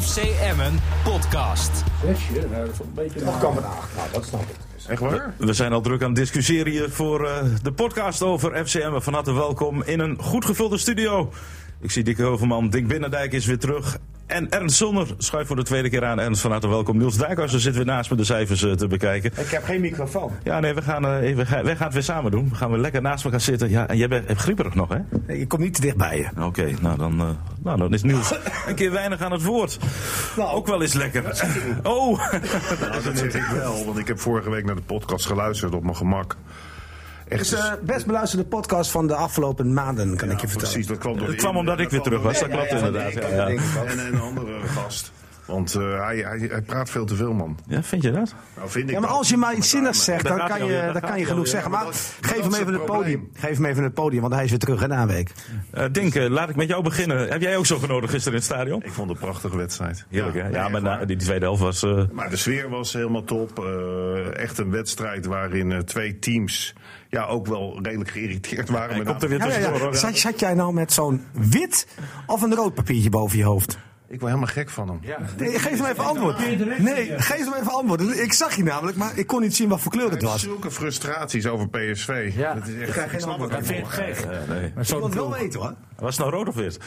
FC Emmen podcast. Zesje, nou, dat is een beetje... Of kan vandaag. Nou, dat snap ik. Echt waar? We zijn al druk aan het discussiëren hier voor eh, de podcast over FCM. Van harte welkom in een goed gevulde studio. Ik zie Dikke Hoverman, Dick Binnendijk is weer terug. En Ernst Zonner schuift voor de tweede keer aan. Ernst, van harte welkom. Niels Dijkhuizen zit weer naast me de cijfers eh, te bekijken. Ik heb geen microfoon. Ja, nee, we gaan, eh, even, wij gaan het weer samen doen. We gaan weer lekker naast elkaar zitten. Ja, en jij bent grieperig nog, hè? Nee, je komt niet te dicht bij je. Oké, nou, dan, eh, nou dan is Niels een keer weinig aan het woord. Nou, Ook wel eens lekker. Oh! Nou, dat zeg ik wel, want ik heb vorige week naar de podcast geluisterd op mijn gemak. Echt Het is de best beluisterde podcast van de afgelopen maanden, kan ik je ja, vertellen. precies, dat kwam door Het de kwam omdat ik weer terug was, dat klopt inderdaad. Ja, ja. En een andere gast. Want eh, hij, hij, hij praat veel te veel, man. Ja, vind je dat? Nou, vind ik Ja, maar als je maar iets zinnigs zegt, dan kan je, dan kan je genoeg zeggen. Maar Maar dat- geef hem even het het podium. Geef hem even het podium, want hij is weer terug in week. Eh Dink, laat ik met jou beginnen. Heb jij ook zo genoten gisteren in het stadion? Ik vond het een prachtige wedstrijd. Heerlijk, hè? nee, Ja, maar na, die tweede helft was... eh, Maar de sfeer was helemaal top. Eh, echt een wedstrijd waarin eh, twee teams ja, ook wel redelijk geïrriteerd waren. met komt er weer Ja, ja, tussendoor. ja. hoor. Zat, zat jij nou met zo'n wit of een rood papiertje boven je hoofd? Ik word helemaal gek van hem. Nee, geef hem even antwoord. Nee, geef hem even antwoord. Ik zag je namelijk, maar ik kon niet zien wat voor kleur het was. Zulke frustraties over PSV. Ja. dat is echt, Ik snap het Dat vind ik gek. Nee. Ik wil het wel weten hoor. Was het nou rood of wit?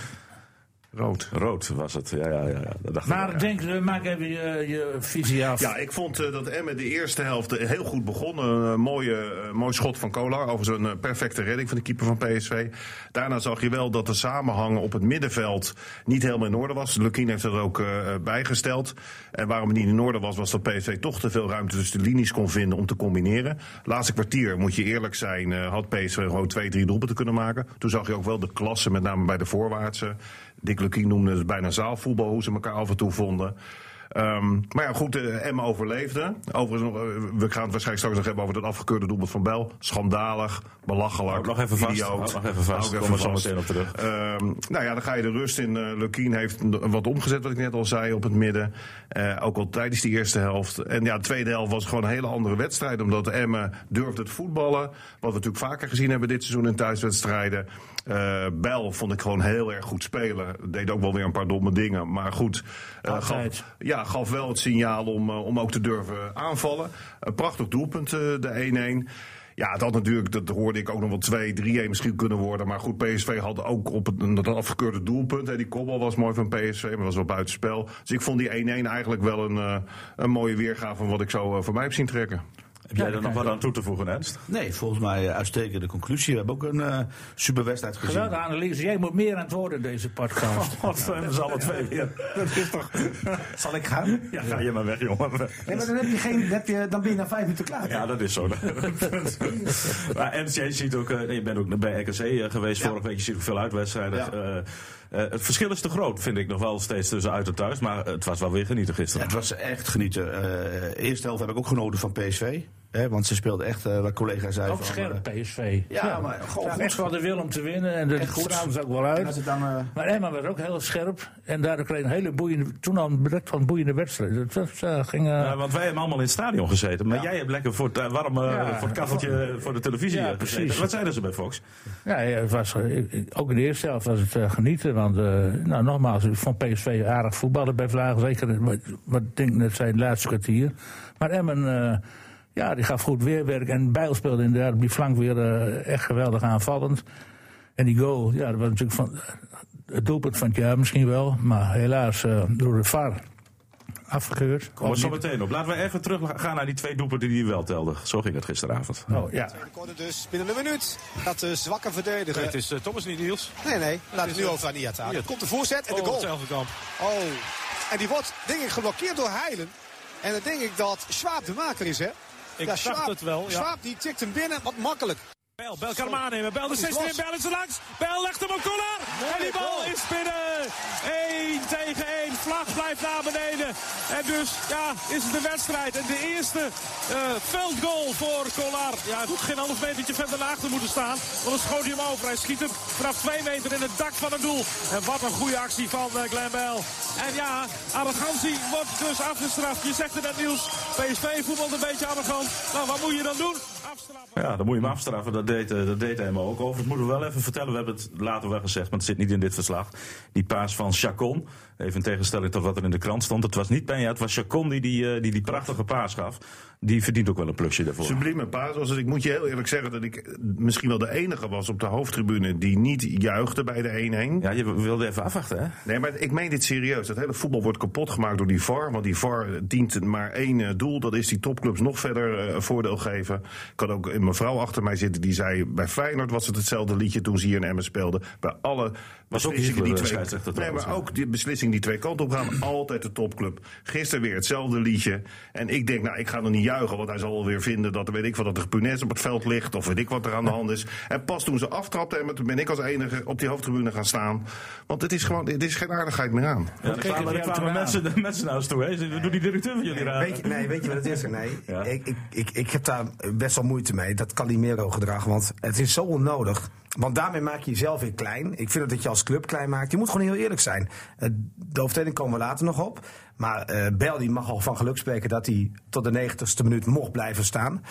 Rood. Rood was het, ja, ja, ja. ja. Dat dacht ik wel, Maar ja. denk, eh, maak even je, je visie af. Ja, ik vond eh, dat Emmen de eerste helft eh, heel goed begon. Een eh, mooie, mooi schot van Kolar. Overigens een eh, perfecte redding van de keeper van PSV. Daarna zag je wel dat de samenhang op het middenveld niet helemaal in orde was. Lukien heeft er ook eh, bijgesteld. En waarom het niet in orde was, was dat PSV toch te veel ruimte tussen de linies kon vinden om te combineren. Laatste kwartier, moet je eerlijk zijn, eh, had PSV gewoon twee, drie doelpunten kunnen maken. Toen zag je ook wel de klasse, met name bij de voorwaartse. Dick Lukien noemde het bijna zaalvoetbal, hoe ze elkaar af en toe vonden. Ehm, maar ja, goed, eh Emma overleefde. Overigens, nog, eh, we gaan het waarschijnlijk straks nog hebben over het afgekeurde doelpunt van Bel. Schandalig, belachelijk, Houd nog even vast. idioot. Nog even vast. Kom er zo meteen op terug. Ehm, nou ja, dan ga je de rust in. Uh, Lukien heeft wat omgezet, wat ik net al zei, op het midden. Ook al tijdens die eerste helft. En ja, de tweede helft was gewoon een hele andere wedstrijd. Omdat Emmen durfde het voetballen. Wat we natuurlijk vaker gezien hebben dit seizoen in thuiswedstrijden. Eh Bel vond ik gewoon heel erg goed spelen. Deed ook wel weer een paar domme dingen. Maar goed, Altijd. gaf, ja, gaf wel het signaal om, eh, om ook te durven aanvallen. Een prachtig doelpunt, de 1-1. Ja, het had natuurlijk, dat hoorde ik ook nog wel 2-3-1 misschien kunnen worden. Maar goed, PSV had ook op het dat afgekeurde doelpunt. Hè, die kopbal was mooi van PSV, maar was wel buitenspel. Dus ik vond die 1-1 eigenlijk wel een, een mooie weergave van wat ik zo voor mij heb zien trekken. Heb jij er nog wat aan toe te voegen, Ernst? Nee, volgens mij uh, uitstekende conclusie. We hebben ook een uh, superwedstrijd gezien. Geweldige analyse. Jij moet meer aan het worden deze podcast. Wat hebben ze alle twee weer? Dat is toch... Zal ik gaan? Ja, ga je maar weg, jongen. Nee, maar dan, heb je geen, dan, heb je, dan ben je na vijf minuten klaar. Ja, dat is zo. maar Ernst, jij ziet ook, eh, nee, je bent ook bij RKC eh, geweest vorige week. Je ziet ook veel uitwedstrijden. Eh, eh, het verschil is te groot, vind ik nog wel steeds tussen uit en thuis. Maar het was wel weer genieten gisteren. het was echt genieten. Uh, eerste helft heb ik ook genoten van PSV. Hè, want ze speelde echt, uh, wat collega zei. Ook van, scherp, uh, PSV. Ja, maar gewoon Ja, goed. echt wel de wil om te winnen. En dat straalde ze ook wel uit. als het dan, uh, Maar Emma was ook heel scherp. En daardoor kreeg een hele boeiende, toen al een direct van boeiende wedstrijd. Dat was, uh, ging, uh, Ja, want wij hebben allemaal in het stadion gezeten. Maar jij hebt lekker voor het uh, Ja. voor het kacheltje voor de televisie Ja, eh, gezeten. precies. Wat zeiden ze bij Fox? ja, ja, het was, ik- ook in de eerste helft was het uh, genieten. Want, uh, nou, nogmaals, ik vond PSV aardig voetballen bij Vlagen. Zeker wat, ik denk net zijn laatste kwartier. Maar Emmen, uh, ja, die gaf goed weerwerk. En Bijl speelde inderdaad op die flank weer uh, echt geweldig aanvallend. En die goal, ja, dat was natuurlijk van, het doelpunt van het jaar misschien wel. Maar helaas uh, door de VAR afgekeurd. Kom er zo meteen op. Laten we even terug gaan naar die twee doelpunten die je wel telde. Zo ging het gisteravond. Oh, ja. Korte dus binnen een minuut. Dat de zwakke verdediger. Het is uh, Thomas niet Niels. Nee, nee. Laat het nu over aan Niata. Niat. Komt de voorzet en de Oh, goal. Oh. En die wordt, denk ik, geblokkeerd door Heilen. En dan denk ik dat Schwab de maker is, hè? Ik ja, dacht het wel, ja. Schwab die tikt hem binnen, wat makkelijk. Bel, Bel kan hem aannemen. Bel de is 16 in. Bel is er langs. Bel legt hem op Kolar. En die bal is binnen. 1 tegen 1. Vlag blijft naar beneden. En dus, ja, is het de wedstrijd. En de eerste eh, veldgoal voor Kolar. Ja, hij moet geen half metertje verder naar achter moeten staan. Want dan schoot hij hem over. Hij schiet hem vanaf 2 meter in het dak van het doel. En wat een goede actie van eh, Glenn Bell. En ja, arrogantie wordt dus afgestraft. Je zegt het net Niels. PSV voetbalt een beetje arrogant. Nou, wat moet je dan doen? Ja, dan moet je hem afstraffen. Dat deed, eh, dat deed hij hem ook. Overigens moeten we wel even vertellen. We hebben het later wel gezegd, maar het zit niet in dit verslag. Die paas van Chacon. Even in tegenstelling tot wat er in de krant stond. Het was niet Peña, het was Chacon die die, eh, die die prachtige paas gaf. Die verdient ook wel een plusje daarvoor. Sublieme paas. het. Ik moet je heel eerlijk zeggen dat ik misschien wel de enige was op de hoofdtribune die niet juichte bij de 1-1. Ja, je wilde even afwachten, hè? Nee, maar ik meen dit serieus. Dat hele voetbal wordt kapot gemaakt door die VAR. Want die VAR dient maar één eh, doel. Dat is die topclubs nog verder eh, voordeel geven. Ik had ook een mevrouw achter mij zitten die zei... bij Feyenoord was het hetzelfde liedje toen ze hier in Emmen speelden. Bij alle Was ook Hitler, die twee... Nee, maar ook die beslissing die twee kanten op gaan. altijd de topclub. Gisteren weer hetzelfde liedje. En ik denk, nou, ik ga nog niet juichen. Want hij zal wel weer vinden dat, weet ik wat, dat er punaise op het veld ligt. Of weet ik wat er aan de hand is. En pas toen ze aftrapten, en toen ben ik als enige op die hoofdtribune gaan staan. Want het is gewoon, het is geen aardigheid meer aan. Ja, er keken kwamen, er kwamen toch mensen, mensen naar ons toe, hè? Doe die directeur van jullie raar. Weet je, nee, weet je wat het is? Nee, Ja. ik, ik, ik, ik heb daar best wel moeite mee, dat Calimero-gedrag. Want het is zo onnodig. Want daarmee maak je jezelf weer klein. Ik vind dat je als club klein maakt. Je moet gewoon heel eerlijk zijn. Eh, De overtreding komen we later nog op. Maar eh Bel die mag al van geluk spreken dat hij tot de 90ste minuut mocht blijven staan.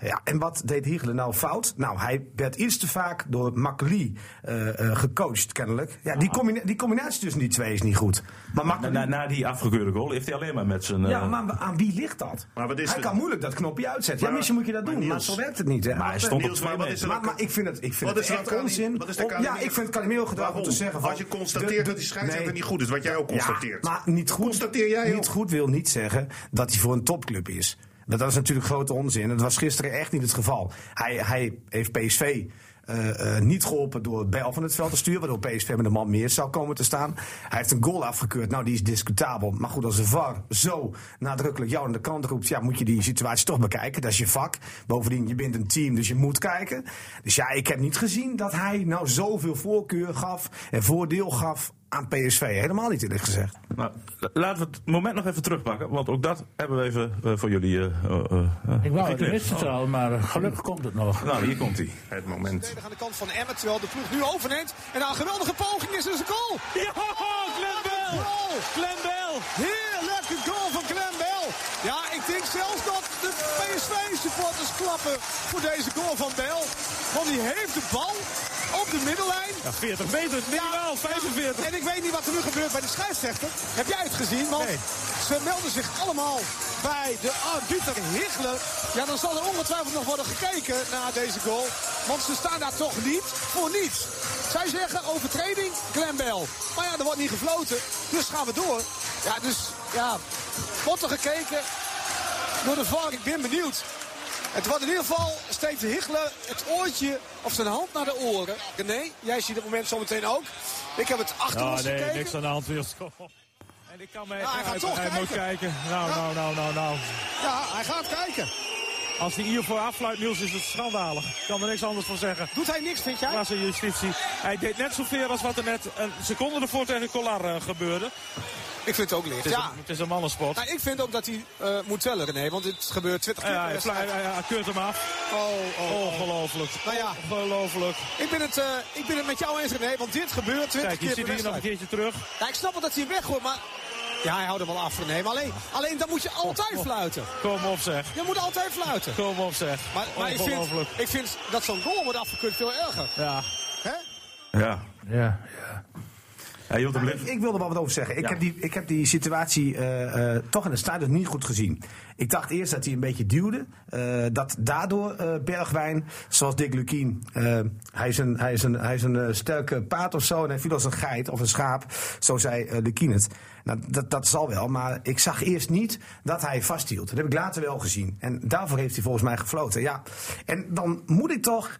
Ja, en wat deed Hiegelen nou fout? Nou, hij werd iets te vaak door Makkeli eh, eh, gecoacht, kennelijk. Ja, die, combina- die combinatie tussen die twee is niet goed. Maar Na, Makkeli... na, na die afgekeurde goal heeft hij alleen maar met zijn... Ja, maar aan wie ligt dat? Maar wat is hij het- kan moeilijk dat knopje uitzetten. ja, misschien moet je dat doen, maar Niels- zo werkt het niet. Hè. Maar hij stond op maar twee wat meter. is maar, maar ik vind het, ik vind Wat het is echt onzin. wat is aan- ja, ik vind het Calimero gedrag om te zeggen van... Als je constateert de- de- dat die scheidsrechter nee. niet goed is, wat jij ook constateert. Ja, maar niet goed, Constateer niet goed wil niet zeggen dat hij voor een topclub is. Dat is natuurlijk grote onzin. Dat was gisteren echt niet het geval. Hij, hij heeft PSV eh, eh, niet geholpen door Bijl van het veld te sturen, waardoor PSV met een man meer zou komen te staan. Hij heeft een goal afgekeurd. Nou, die is discutabel. Maar goed, als de VAR zo nadrukkelijk jou aan de kant roept, ja, moet je die situatie toch bekijken. Dat is je vak. Bovendien, je bent een team, dus je moet kijken. Dus ja, ik heb niet gezien dat hij nou zoveel voorkeur gaf en voordeel gaf aan PSV. Helemaal niet eerlijk gezegd. Nou, la- laten we het moment nog even terugpakken, want ook dat hebben we even eh, voor jullie. eh, eh, Ik wou het wisten het al, maar gelukkig komt het nog. Nou, hier komt hij. Het moment. Aan de kant van Emmet, terwijl de ploeg nu overneemt. En na een geweldige poging is er een goal. Ja, Glenn Bell! Glenn Bell! Heerlijke goal van Clem Bell. Ja, ik denk zelfs dat de PSV-supporters klappen voor deze goal van Bell. Want die heeft de bal op de middellijn. Ja, 40 meter, minimaal 45. En ik weet niet wat er nu gebeurt bij de scheidsrechter. Heb jij het gezien? Want Nee. ze melden zich allemaal bij de arbiter Higgler. Ja, dan zal er ongetwijfeld nog worden gekeken naar deze goal. Want ze staan daar toch niet voor niets. Zij zeggen overtreding, Glenn Bell. Maar ja, er wordt niet gefloten. Dus gaan we door. Ja, dus ja, wordt er gekeken door de VAR. Ik ben benieuwd. Het wordt in ieder geval, steekt Higgler het oortje of zijn hand naar de oren. Nee, jij ziet het moment zometeen ook. Ik heb het achter Ja, ons nee, gekeken. niks aan de hand weer. En ik kan me... Ja, hij gaat toch hij kijken. moet kijken. Nou, Ja. nou, nou, nou, nou. Ja, hij gaat kijken. Als hij hiervoor afsluit, Niels, is het schandalig. Ik kan er niks anders van zeggen. Doet hij niks, vind jij? Klasse justitie. Hij deed net zoveel als wat er net een seconde ervoor tegen Collar eh, gebeurde. Ik vind het ook licht. Het is, Ja. een, het is een mannensport. Nou, ik vind ook dat hij eh, moet tellen, René. Want het gebeurt 20 keer. Ja, per hij, hij- hij keurt hem af. Oh, oh, oh. Ongelooflijk. Nou ja. Ongelooflijk. Ik ben, het, eh, ik ben het met jou eens, René. Want dit gebeurt 20 Kijk, je keer ziet per hier nog een keertje terug. Ja, ik snap wel dat hij hem weggooit, maar... Ja, hij houdt hem wel af, René. Maar alleen, alleen dan moet je altijd fluiten. Kom op zeg. Je moet altijd fluiten. Kom op zeg. Maar, maar ik, vind, ik vind dat zo'n goal wordt afgekeurd veel erger. Ja. Hè? Ja, Ja, ja. Hem Ik, wilde wel wat over zeggen. Ik, Ja. heb, die, ik heb die situatie eh, eh, toch in het stadion niet goed gezien. Ik dacht eerst dat hij een beetje duwde. eh, dat daardoor Bergwijn, zoals Dick Lukien, hij is een, hij is een, hij is een sterke paard of zo. En hij viel als een geit of een schaap. Zo zei eh Lukien het. Nou, dat, dat zal wel. Maar ik zag eerst niet dat hij vasthield. Dat heb ik later wel gezien. En daarvoor heeft hij volgens mij gefloten. Ja. En dan moet ik toch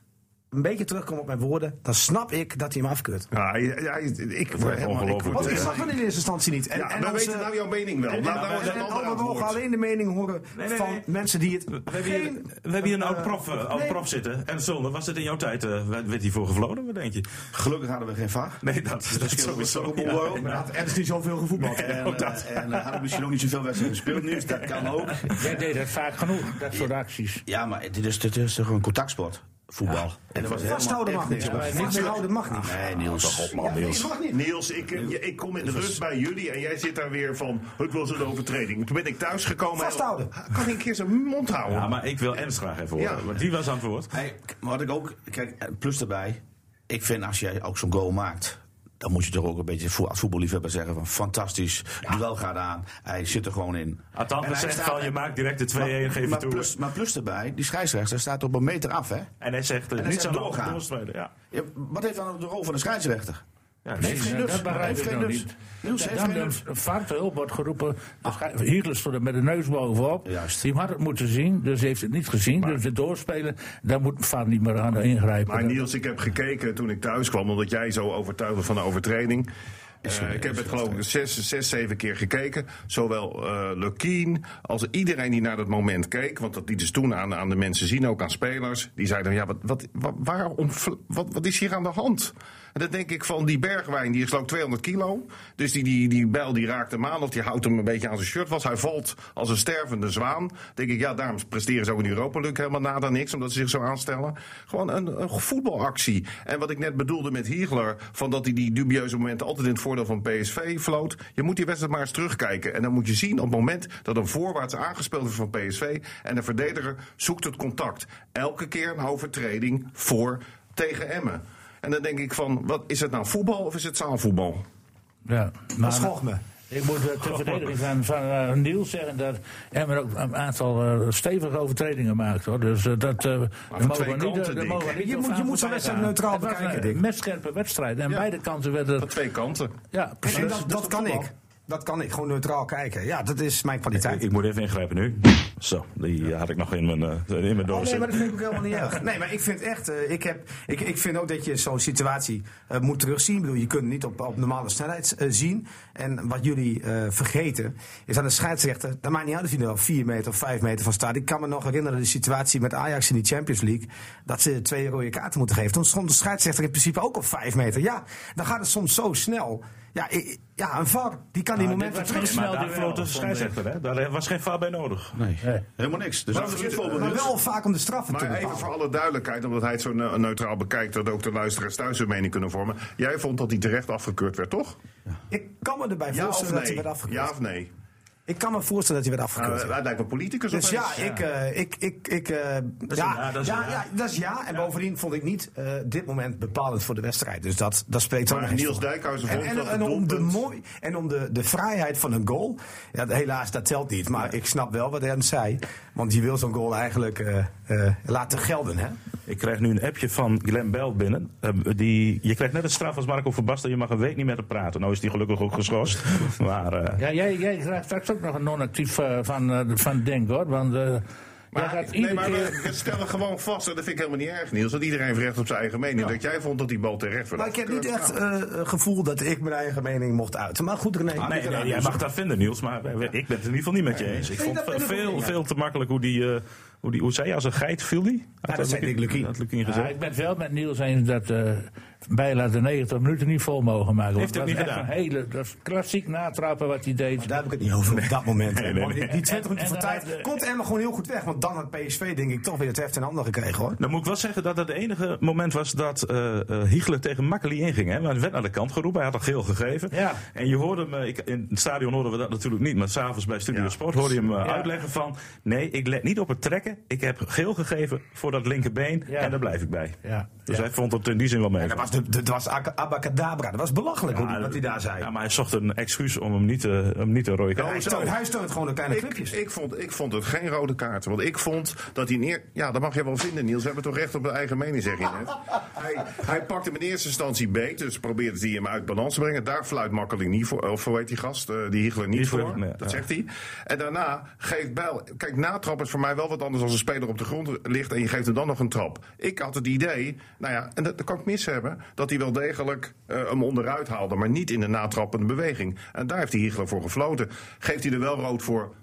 een beetje terugkomen op mijn woorden. Dan snap ik dat hij hem afkeurt. Ja, ik word helemaal... ongelooflijk. Want ik ik- snap het in eerste instantie niet. En, Ja, en we onze- weten nou jouw mening wel. en, en- nou en- en we mogen alleen de mening horen Nee, nee, van nee. mensen die het. We hebben hier, geen, we hebben hier een eh, oud prof, eh, oud nee. prof zitten. En Zolder, was het in jouw tijd? eh, werd werd hij voor gevloden? Wat denk je? Gelukkig hadden we geen VAR. Nee, dat, dat is sowieso. Ja, Ja. inderdaad. Er is niet zoveel gevoetbald. En, eh, en eh, hadden misschien ook niet zoveel wedstrijden gespeeld nu, dus dat kan ook. Jij deed het vaak genoeg, dat soort acties. Ja, maar dit is, dit is toch een contactsport. Voetbal. En er was Vasthouden mag niet. Vasthouden mag niet. Nee, Niels. op, man, Niels. Niels, ik, eh, ik kom in de rust bij jullie en jij zit daar weer van, het was een overtreding. Toen ben ik thuis gekomen. en- Vasthouden. Kan hij een keer zijn mond houden? Ja, maar ik wil Ernst graag even horen. Ja. Want die was aan het woord. Hey, maar wat ik ook, kijk, eh, plus erbij. Ik vind als jij ook zo'n goal maakt. Dan moet je toch ook een beetje voor, als voetballiefhebber zeggen van fantastisch. Duel gaat aan. Hij zit er gewoon in. Hij zegt staat- van je maakt direct de 2-1 en geef maar, toe. plus, maar plus erbij, die scheidsrechter staat op een meter af, hè? En hij zegt eh, En hij niets zegt doorgaan. Ja, wat heeft dan de rol van de scheidsrechter? Ja, heeft geen Ja, nut. dat begrijp heeft ik nog niet. Niels heeft Dan de wordt geroepen. Hitler stond er met de neus bovenop. Juist. Die had het moeten zien, dus hij heeft het niet gezien. dus het doorspelen, daar moet vaart niet meer aan ingrijpen. Maar Niels, ik heb gekeken toen ik thuis kwam, omdat jij zo overtuigde van de overtreding. Eh, ik heb het geloof ik zes, zes, zeven keer gekeken. Zowel eh Lukien als iedereen die naar dat moment keek. Want dat liet dus toen aan, aan de mensen zien, ook aan spelers. Die zeiden, ja, wat, wat, wat, waarom, wat, wat is hier aan de hand? En dan denk ik van, die bergwijn, die is geloof ik 200 kilo. Dus die, die, die bijl die raakt hem aan, of die houdt hem een beetje aan zijn shirt vast. Hij valt als een stervende zwaan. Denk ik, ja, daarom presteren ze ook in Europa League helemaal nada niks. Omdat ze zich zo aanstellen. Gewoon een, een voetbalactie. En wat ik net bedoelde met Hiegler, van dat hij die dubieuze momenten altijd in het voordeel van PSV floot. Je moet die wedstrijd maar eens terugkijken. En dan moet je zien op het moment dat een voorwaarts aangespeeld is van PSV. En de verdediger zoekt het contact. Elke keer een overtreding voor tegen Emmen. En dan denk ik van, wat, is het nou voetbal of is het zaalvoetbal? Ja, maar, Schog me. Ik moet eh, ter verdediging van, van eh, Niels zeggen dat Emmer ook een aantal eh, stevige overtredingen maakt. Hoor. Dus dat eh, mogen twee we niet, mogen we Je moet- je moet zo'n wedstrijd neutraal Het was bekijken, een Dick. metscherpe wedstrijd. En Ja. beide kanten werden... Van twee kanten. Ja, En precies. dat, dat kan ik. Dat kan ik, gewoon neutraal kijken. Ja, dat is mijn kwaliteit. Ik, ik moet even ingrijpen nu. Zo, die had ik nog in mijn, eh, in mijn Oh, nee, doos. maar dat vind ik ook helemaal niet erg. Nee, maar ik vind echt, eh, ik, heb, ik, ik vind ook dat je zo'n situatie eh, moet terugzien. Ik bedoel, je kunt het niet op, op normale snelheid zien. En wat jullie eh, vergeten, is aan de scheidsrechter, dat maakt niet uit of je er op 4 meter of 5 meter van staat. Ik kan me nog herinneren de situatie met Ajax in die Champions League, dat ze twee rode kaarten moeten geven. Toen stond de scheidsrechter in principe ook op 5 meter. Ja, dan gaat het soms zo snel. Ja, ja een VAR, die kan die Ah, momenten terug. snel Maar daar floot de scheidsrechter, hè? Daar was geen VAR bij nodig. Nee, Helemaal niks. Dus Maar absoluut, Maar wel vaak om de straffen te Maar even voor alle duidelijkheid, omdat hij het zo ne- neutraal bekijkt, dat ook de luisteraars thuis hun mening kunnen vormen. Jij vond dat hij terecht afgekeurd werd, toch? Ik kan me erbij Ja voorstellen dat hij nee? werd afgekeurd. Ja of nee? Ik kan me voorstellen dat hij werd Nou, afgekeurd. hij lijkt me politicus Dus ja, ik, eh, ik, ik, ik, eh, ja, een ja, dat is ja, een ja. ja, dat is ja. En bovendien vond ik niet eh, dit moment bepalend voor de wedstrijd. Dus dat, dat spreekt Maar nog eens Niels. Dijkhuizen en, vond en, dat en om, de mooi, en om de, de vrijheid van een goal. Ja, helaas, dat telt niet. Maar ik snap wel wat Ernst zei. Want je wil zo'n goal eigenlijk eh, eh, laten gelden. Hè? Ik krijg nu een appje van Glenn Bell binnen. Eh, die, je krijgt net een straf als Marco van Basten. Je mag een week niet met hem praten. Nou is die gelukkig ook geschorst. Maar eh, Ja, jij, jij krijgt straks ook nog een non-actief eh, van, eh, van Denk hoor. Want eh, Maar, gaat nee, maar keer. we, we stellen gewoon vast, en dat vind ik helemaal niet erg, Niels, dat iedereen heeft recht op zijn eigen mening. Dat jij vond dat die bal terecht werd Maar ik heb niet echt Nou, eh, het gevoel dat ik mijn eigen mening mocht uiten. Maar goed, René. nee, nee, jij mag dat vinden, Niels. Maar ik ben het in ieder geval niet met je eens. Ik Nee, vond dat ik ook veel, veel te makkelijk hoe die. eh, hoe, die, hoe zei je, als een geit viel die? Dat zei Dick Lukien. Ja, ik ben het wel met Niels eens dat uh, Bijla de 90 minuten niet vol mogen maken. Heeft dat niet gedaan. Een hele, dat is klassiek natrappen wat hij deed. Daar heb ik het niet over op dat moment. Nee, nee, die- nee. Die 20 minuten En- van tijd komt Emma gewoon heel goed weg. Want dan had PSV denk ik toch weer het heft in handen gekregen hoor. Dan moet ik wel zeggen dat het de enige moment was dat eh eh, Hiegler tegen Makkeli inging. Hè? Hij werd naar de kant geroepen, hij had al geel gegeven. Ja. En je hoorde hem, eh, ik, in het stadion hoorden we dat natuurlijk niet, maar s'avonds bij Studio Ja. Sport hoorde je hem Ja. uitleggen van... Nee, ik let niet op het trekken, ik heb geel gegeven voor dat linkerbeen Ja. en daar blijf ik bij. Ja. Dus Ja. hij vond het in die zin wel mee. Dat was, de, de- dat was aka- abacadabra. Dat was belachelijk hoe wat hij daar zei. Ja, maar hij zocht een excuus om hem niet, te hem niet te rode kaart hij, hij steunt gewoon de kleine Ik, clubjes. ik, vond, ik vond het geen rode kaart. Want ik vond dat hij neer. Ja, dat mag je wel vinden, Niels. We hebben toch recht op een eigen mening, zeg je net. Hij, hij pakt hem in eerste instantie beet. Dus probeert hij hem uit balans te brengen. Daar fluit makkelijk niet voor. Of hoe heet die gast? eh, die Hiegler niet Niet voor. voor, nee, dat ja. zegt hij. En daarna geeft Bijl. Kijk, natrap is voor mij wel wat anders als een speler op de grond ligt. En je geeft hem dan nog een trap. Ik had het idee. Nou ja, en dat, dat kan ik mis hebben. Dat hij wel degelijk eh, hem onderuit haalde. Maar niet in de natrappende beweging. En daar heeft hij Hiegler voor gefloten. Geeft hij er wel rood voor?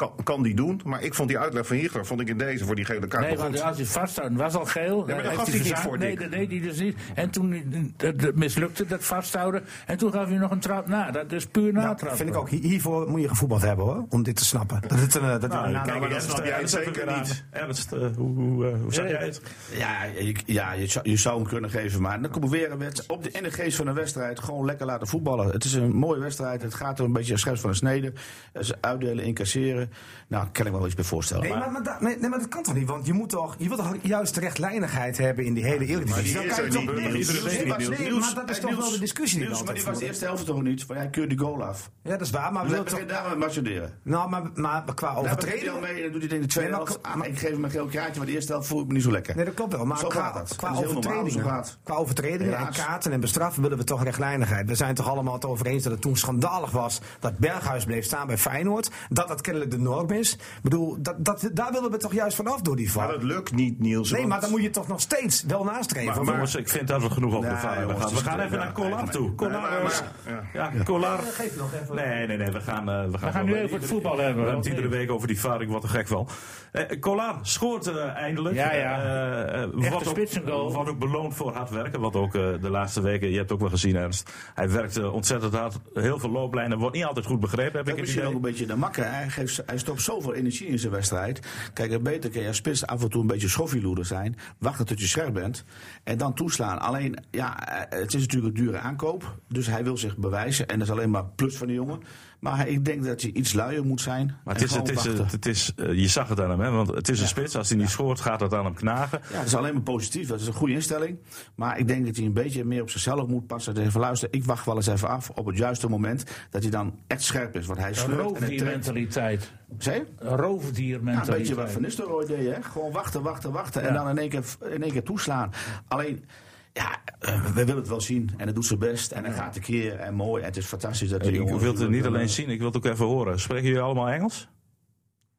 Kan, kan die doen. Maar ik vond die uitleg van Hiegler vond ik in deze voor die gele kaart Nee, want als hij vasthoudt, was al geel. maar dat gaf hij niet voor, Nee, dat deed hij dus niet. En toen eh, dat mislukte dat vasthouden. En toen gaf hij nog een trap na. Dat is puur Ja, natrappen. vind ik ook. Hier- Hiervoor moet je gevoetbald hebben hoor, om dit te snappen. Dat het een, eh, dat Nou, een- kijk, maar dat snap jij zeker niet. Ernst, eh, hoe, hoe, hoe zag jij het? Ja, je, ja je, zou, je zou hem kunnen geven. Maar dan komt weer een wedstrijd. Op de, in de geest van een wedstrijd. Gewoon lekker laten voetballen. Het is een mooie wedstrijd. Het gaat er een beetje scherp van de snede. Ze uitdelen, incasseren. Nou, kan ik me wel iets bij voorstellen. Nee maar, maar, da- nee, nee, maar dat kan toch niet? Want je moet toch, je wilt toch juist rechtlijnigheid hebben in die hele Eredivisie. Dan kan je toch- niet, maar- dat is toch Niels, wel de discussie die maar die was de eerste helft toch niet? Van ja, keur die goal af. Ja, dat is waar, maar we willen toch... daar marchanderen. Nou, maar, maar qua overtreding... al mee dan doet hij in de tweede helft. Ik geef hem een geel kaartje, maar de eerste helft voel ik me niet zo lekker. Nee, dat klopt wel. Maar Zo qua, overtredingen, qua overtredingen en kaarten en bestraffen willen we toch rechtlijnigheid. We zijn toch allemaal het over eens dat het toen schandalig was dat Berghuis bleef staan bij Feyenoord. Dat dat kennelijk de norm is. Ik bedoel, dat, dat, daar willen we toch juist vanaf door die Maar VAR. dat lukt niet, Niels. Nee, want- maar dan moet je toch nog steeds wel nastreven. Maar- Jongens, ik vind dat we genoeg over de Nee, VAR hebben gehad. We gaan even ja, naar Collar toe. Nee, Collar, maar- eh, maar- ja. ja, Collar. Geef nog even. Nee, nee, nee, we gaan, eh, we gaan, We gaan nu even het voetbal hebben, We hebben het iedere week over die VAR, ik word er gek van. Eh Collar scoort eh, eindelijk. Ja, ja. Eh, eh, Echte wordt, ook, wordt ook beloond voor hard werken. Wat ook eh, de laatste weken, je hebt ook wel gezien Ernst. Hij werkt eh, ontzettend hard. Heel veel looplijnen. Wordt niet altijd goed begrepen, heb Dat ik is het misschien ook idee. een beetje de makker. Hij, geeft, hij stopt zoveel energie in zijn wedstrijd. Kijk, beter kun je als spits af en toe een beetje schoffieloeder zijn. Wachten tot je scherp bent. En dan toeslaan. Alleen, ja, eh, het is natuurlijk een dure aankoop. Dus hij wil zich bewijzen. En dat is alleen maar plus van de jongen. Maar ik denk dat je iets luier moet zijn. Maar het en is, het is, het is, eh, je zag het aan hem, hè? want het is een spits. Als hij niet scoort, gaat het aan hem knagen. Ja, dat is alleen maar positief. Dat is een goede instelling. Maar ik denk dat hij een beetje meer op zichzelf moet passen. Dat hij van luister, ik wacht wel eens even af op het juiste moment. Dat hij dan echt scherp is. Want hij en trekt. roofdiermentaliteit. Zeg je? Een Ja, een beetje roofdiermentaliteit. wat Van Nistelrooy deed, hè? Gewoon wachten, wachten, wachten. En dan in één, keer, in één keer toeslaan. Alleen, ja, eh, we willen het wel zien. En hij doet zijn best. En hij gaat een keer. En mooi. En het is fantastisch dat Ik wil het niet alleen zien, ik wil het ook even horen. Spreken jullie allemaal Engels?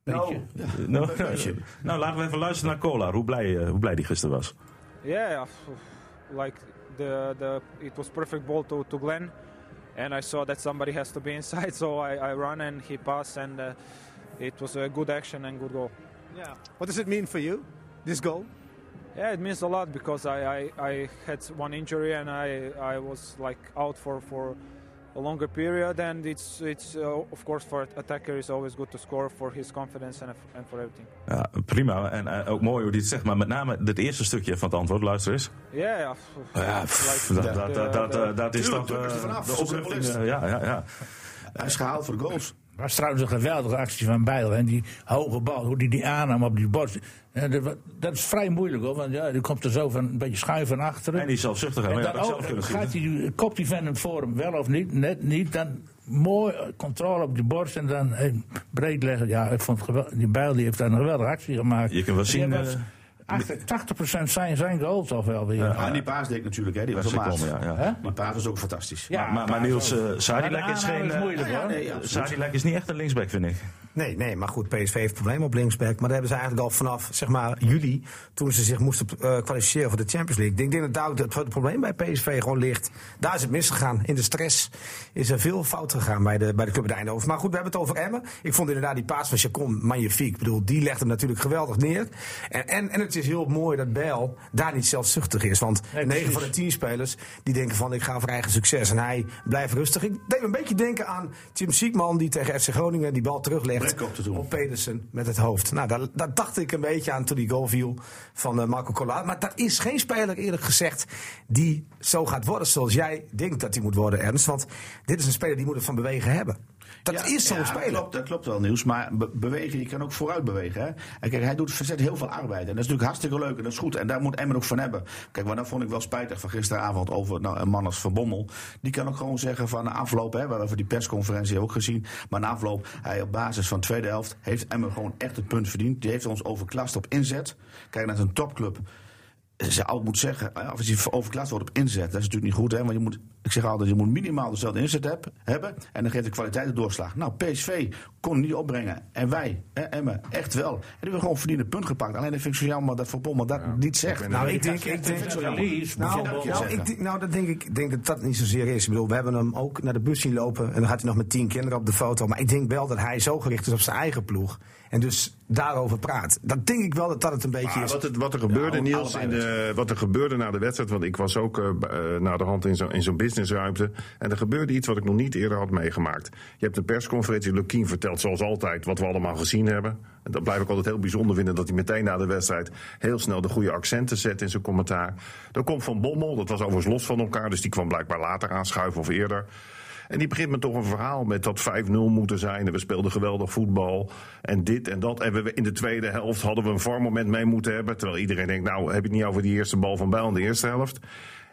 Nou, Beetje. ja, Nou, nou, laten we even luisteren naar Kolar. Hoe blij, eh, hoe blij die gisteren was. Yeah, like the the it was perfect ball to, to Glenn, and I saw that somebody has to be inside, so I, I run and he passed, and uh, it was a good action and good goal. Yeah. What does it mean for you, this goal? Yeah, it means a lot because I, I, I had one injury and I, I was like out for, for a longer period, and it's it's uh, of course for attacker it's always good to score for his confidence and and for everything. Ja, prima. En eh, ook mooi hoe hij het zegt. Maar met name het eerste stukje van het antwoord. Luister eens. Yeah, yeah. Ja, pff, dat, dat, dat, dat, dat, is is er eh, de is eh, Ja, ja, ja. Hij is gehaald voor de goals. Was trouwens een geweldige actie van Bijl. En die hoge bal, hoe die die aannam op die borst. Ja, dat, is vrij moeilijk hoor. Want ja, die komt er zo van een beetje schuin van achteren. En die zelfzuchtig. dat zelf kunnen zien. gaat hij, kopt die van hem voor hem wel of niet, net niet. Dan mooi eh, controle op die borst en dan eh, breed leggen. Ja, ik vond het geweldig. Die Bijl die heeft daar een geweldige actie gemaakt. Je kunt wel Die zien, eh, 80% zijn zijn goal toch wel weer. Ja, en die paas deed ik natuurlijk, hè? Die was op ja, ja. Die paas was ook fantastisch. Ja, maar, maar, maar Niels, uh, Sadilek is geen... is eh, moeilijk, ja, hoor. nee, ja, absoluut. Sadilek is niet echt een linksback, vind ik. Nee, nee, maar goed, PSV heeft problemen op linksback. Maar daar hebben ze eigenlijk al vanaf zeg maar, juli, toen ze zich moesten eh, kwalificeren voor de Champions League. Ik denk dat daar ook het, het probleem bij PSV gewoon ligt. Daar is het misgegaan. In de stress is er veel fout gegaan bij de, bij de club in Eindhoven. Maar goed, we hebben het over Emmen. Ik vond inderdaad die paas van Chacon magnifiek. Ik bedoel, die legt hem natuurlijk geweldig neer. En, en, en het is heel mooi dat Bijl daar niet zelfzuchtig is. Want Nee, 9 precies. van de 10 spelers die denken van ik ga voor eigen succes. En hij blijft rustig. Ik deed een beetje denken aan Tim Siekman die tegen FC Groningen die bal teruglegt Op Pedersen met het hoofd. Nou, daar, daar dacht ik een beetje aan toen die goal viel van eh, Marco Collard. Maar dat is geen speler, eerlijk gezegd, die zo gaat worden zoals jij denkt dat hij moet worden, Ernst. Want dit is een speler die moet het van bewegen hebben. Dat Ja, is zo'n ja, klopt, dat klopt wel, Nieuws. Maar be- bewegen, je kan ook vooruit bewegen. Hè? En kijk, hij doet, verzet heel veel arbeid. En dat is natuurlijk hartstikke leuk en dat is goed. En daar moet Emmen ook van hebben. Kijk, maar dat vond ik wel spijtig van gisteravond over nou, een man als Van Bommel. Die kan ook gewoon zeggen van de afloop, hè, we hebben die persconferentie ook gezien. Maar na afloop, hij op basis van de tweede helft, heeft Emmen gewoon echt het punt verdiend. Die heeft ons overklast op inzet. Kijk, is een topclub. Ze ook moet zeggen, als je overklast wordt op inzet, dat is natuurlijk niet goed. Hè, want je moet Ik zeg altijd, je moet minimaal dezelfde inzet heb- hebben. En dan geeft de kwaliteit de doorslag. Nou, PSV kon niet opbrengen. En wij, hè, Emmen, echt wel. En die hebben gewoon verdiende punt gepakt. Alleen dat vind ik zo jammer dat Van Bommel dat niet zegt. Nou, ik denk, ik denk, nou, nou, ik, denk- nou, dat denk ik, denk dat dat niet zozeer is. Ik bedoel, we hebben hem ook naar de bus zien lopen. En dan gaat hij nog met tien kinderen op de foto. Maar ik denk wel dat hij zo gericht is op zijn eigen ploeg. En dus daarover praat. Dat denk ik wel dat dat het een beetje Maar is. wat, het, wat er gebeurde, Ja, Niels, in de, wat er gebeurde na de wedstrijd. Want ik was ook eh, eh, na de hand in zo'n in zo'n En er gebeurde iets wat ik nog niet eerder had meegemaakt. Je hebt een persconferentie. Lukien vertelt zoals altijd wat we allemaal gezien hebben. En dat blijf ik altijd heel bijzonder vinden. Dat hij meteen na de wedstrijd heel snel de goede accenten zet in zijn commentaar. Dan komt Van Bommel. Dat was overigens los van elkaar. Dus die kwam blijkbaar later aanschuiven of eerder. En die begint met toch een verhaal met dat 5-0 moeten zijn. En we speelden geweldig voetbal. En dit en dat. En we, in de tweede helft hadden we een VAR-moment mee moeten hebben. Terwijl iedereen denkt, nou heb je het niet over die eerste bal van Bijl in de eerste helft.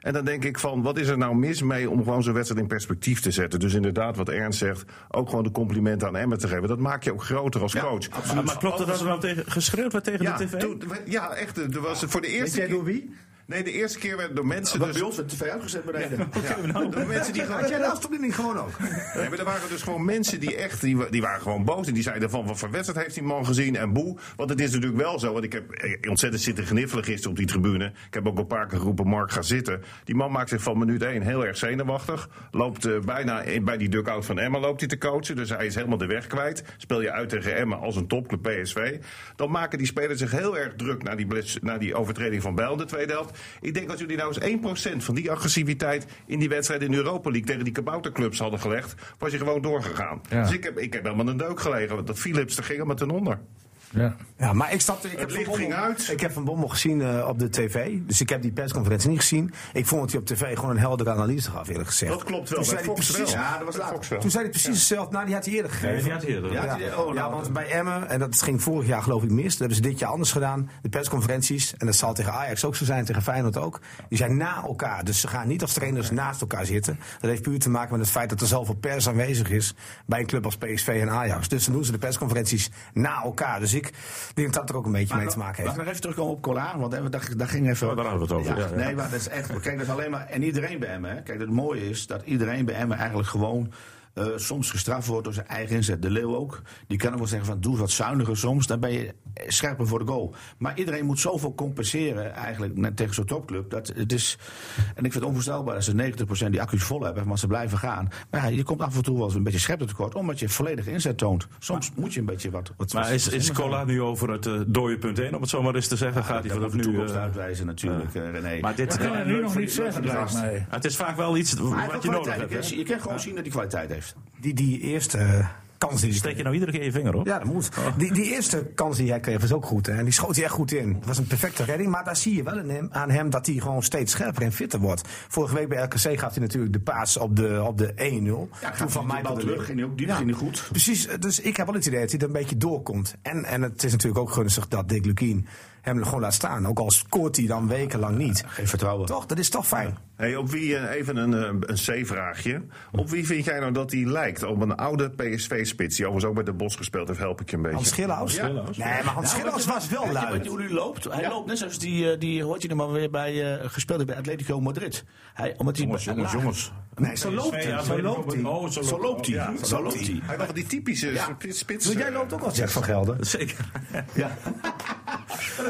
En dan denk ik van, wat is er nou mis mee om gewoon zo'n wedstrijd in perspectief te zetten? Dus inderdaad, wat Ernst zegt, ook gewoon de complimenten aan Emmen te geven. Dat maakt je ook groter als coach. Maar, maar klopt het dat er nou tegen, geschreeuwd werd tegen Ja, de tv? toen- ja, echt. Er was voor de Weet eerste jij keer. door wie? Nee, de eerste keer werd door mensen. Wat Dus, bij ons werd de tv uitgezet beneden. ja, door mensen die gewoon. Had jij de afstandeling gewoon ook? Nee, maar er waren dus gewoon mensen die echt, die, die waren gewoon boos. En die zeiden van, wat voor wedstrijd heeft die man gezien en boe. Want het is natuurlijk wel zo, want ik heb eh, ontzettend zitten gniffelen gisteren op die tribune. Ik heb ook een paar keer geroepen, Mark, ga zitten. Die man maakt zich van minuut 1 heel erg zenuwachtig. Loopt eh, bijna in- bij die dugout van Emma loopt hij te coachen. Dus hij is helemaal de weg kwijt. Speel je uit tegen Emma als een topclub PSV. Dan maken die spelers zich heel erg druk naar die, bless- naar die overtreding van Bijl in de tweede helft. Ik denk als jullie nou eens 1% van die agressiviteit in die wedstrijd in de Europa League tegen die kabouterclubs hadden gelegd, was je gewoon doorgegaan. Ja. Dus ik heb, ik heb helemaal een deuk gelegen. Want dat Philips, daar ging helemaal ten onder. Ja. Ja, maar ik stapte. Ik heb licht ging uit. Ik heb Van Bommel gezien eh, op de tv. Dus ik heb die persconferentie niet gezien. Ik vond dat hij op tv gewoon een heldere analyse gaf, eerlijk gezegd. Dat klopt wel. Toen Bij zei hij precies, wel. Ja, dat was later. Wel. Toen zei hij precies hetzelfde. Nou, die had hij eerder gegeven. Nee, die had hij eerder. Ja, Ja, oh, nou, ja, want bij Emmen, en dat ging vorig jaar geloof ik mis, dat hebben ze dit jaar anders gedaan. De persconferenties, en dat zal tegen Ajax ook zo zijn, tegen Feyenoord ook. Die zijn na elkaar, dus ze gaan niet als trainers naast elkaar zitten. Dat heeft puur te maken met het feit dat er zoveel pers aanwezig is bij een club als PSV en Ajax. Dus dan doen ze de persconferenties na elkaar. Dus ik denk dat dat er ook een beetje mee te maken heeft. Laten we nog even terugkomen op Colar, want even, daar, daar ging even... Oh, daar hadden we het over, ja, ja. Nee, maar dat is echt... Kijk, dat is alleen maar... En iedereen bij Emmen, hè. Kijk, het mooie is dat iedereen bij Emmen eigenlijk gewoon... eh, soms gestraft wordt door zijn eigen inzet. De Leeuw ook. Die kan ook wel zeggen van doe wat zuiniger soms. Dan ben je scherper voor de goal. Maar iedereen moet zoveel compenseren eigenlijk net tegen zo'n topclub. Dat het is, en ik vind het onvoorstelbaar dat ze 90% die accu's vol hebben. Maar ze blijven gaan. Maar ja, je komt af en toe wel eens een beetje scherpte tekort. Omdat je volledige inzet toont. Soms moet je een beetje wat... wat Maar is, is Cola nu over het eh, dode punt heen, om het zo maar eens te zeggen? Gaat hij vanaf nu... toekomst eh, uitwijzen natuurlijk, eh, René. maar dit kan eh, nu nog niet zeggen. Het is vaak wel iets wat je nodig hebt. Je hè? kan- Je kan gewoon zien dat hij kwaliteit heeft. Die, die eerste kans die Steek je nou iedere keer je vinger op? Ja, dat moet. Die, die eerste kans die hij kreeg was ook goed. Hè? En die schoot hij echt goed in. Het was een perfecte redding. Maar daar zie je wel in hem, aan hem dat hij gewoon steeds scherper en fitter wordt. Vorige week bij RKC gaf hij natuurlijk de paas op de, op de 1-0. Ja, Toen van mij de terug. Hij ook diep, Ja. ging hij goed. Precies, dus ik heb wel het idee dat hij er een beetje doorkomt. En, en het is natuurlijk ook gunstig dat Dick Lukien hem gewoon laat staan. Ook al scoort hij dan wekenlang niet. Geen vertrouwen. Toch, dat is toch fijn. Hey, op wie, eh, even een, eh, een C-vraagje. Op wie vind jij nou dat hij lijkt? Op een oude PSV-spits die overigens ook bij de Bos gespeeld heeft. Help ik je een beetje. Hans Schilhaus? Ja. Nee, maar Hans was wel je, weet je hoe hij loopt? Hij loopt net zoals die, eh, die hoort je nog maar weer bij, eh, gespeeld heeft bij Atletico Madrid. Hij, omdat hij Jongens, jongens, jongens. Nee, zo loopt hij. Zo loopt hij. Oh, zo loopt hij. Ja, Zo loopt hij. Hij was die typische spits. jij loopt ook als Jack van Gelder. Zeker. Ja.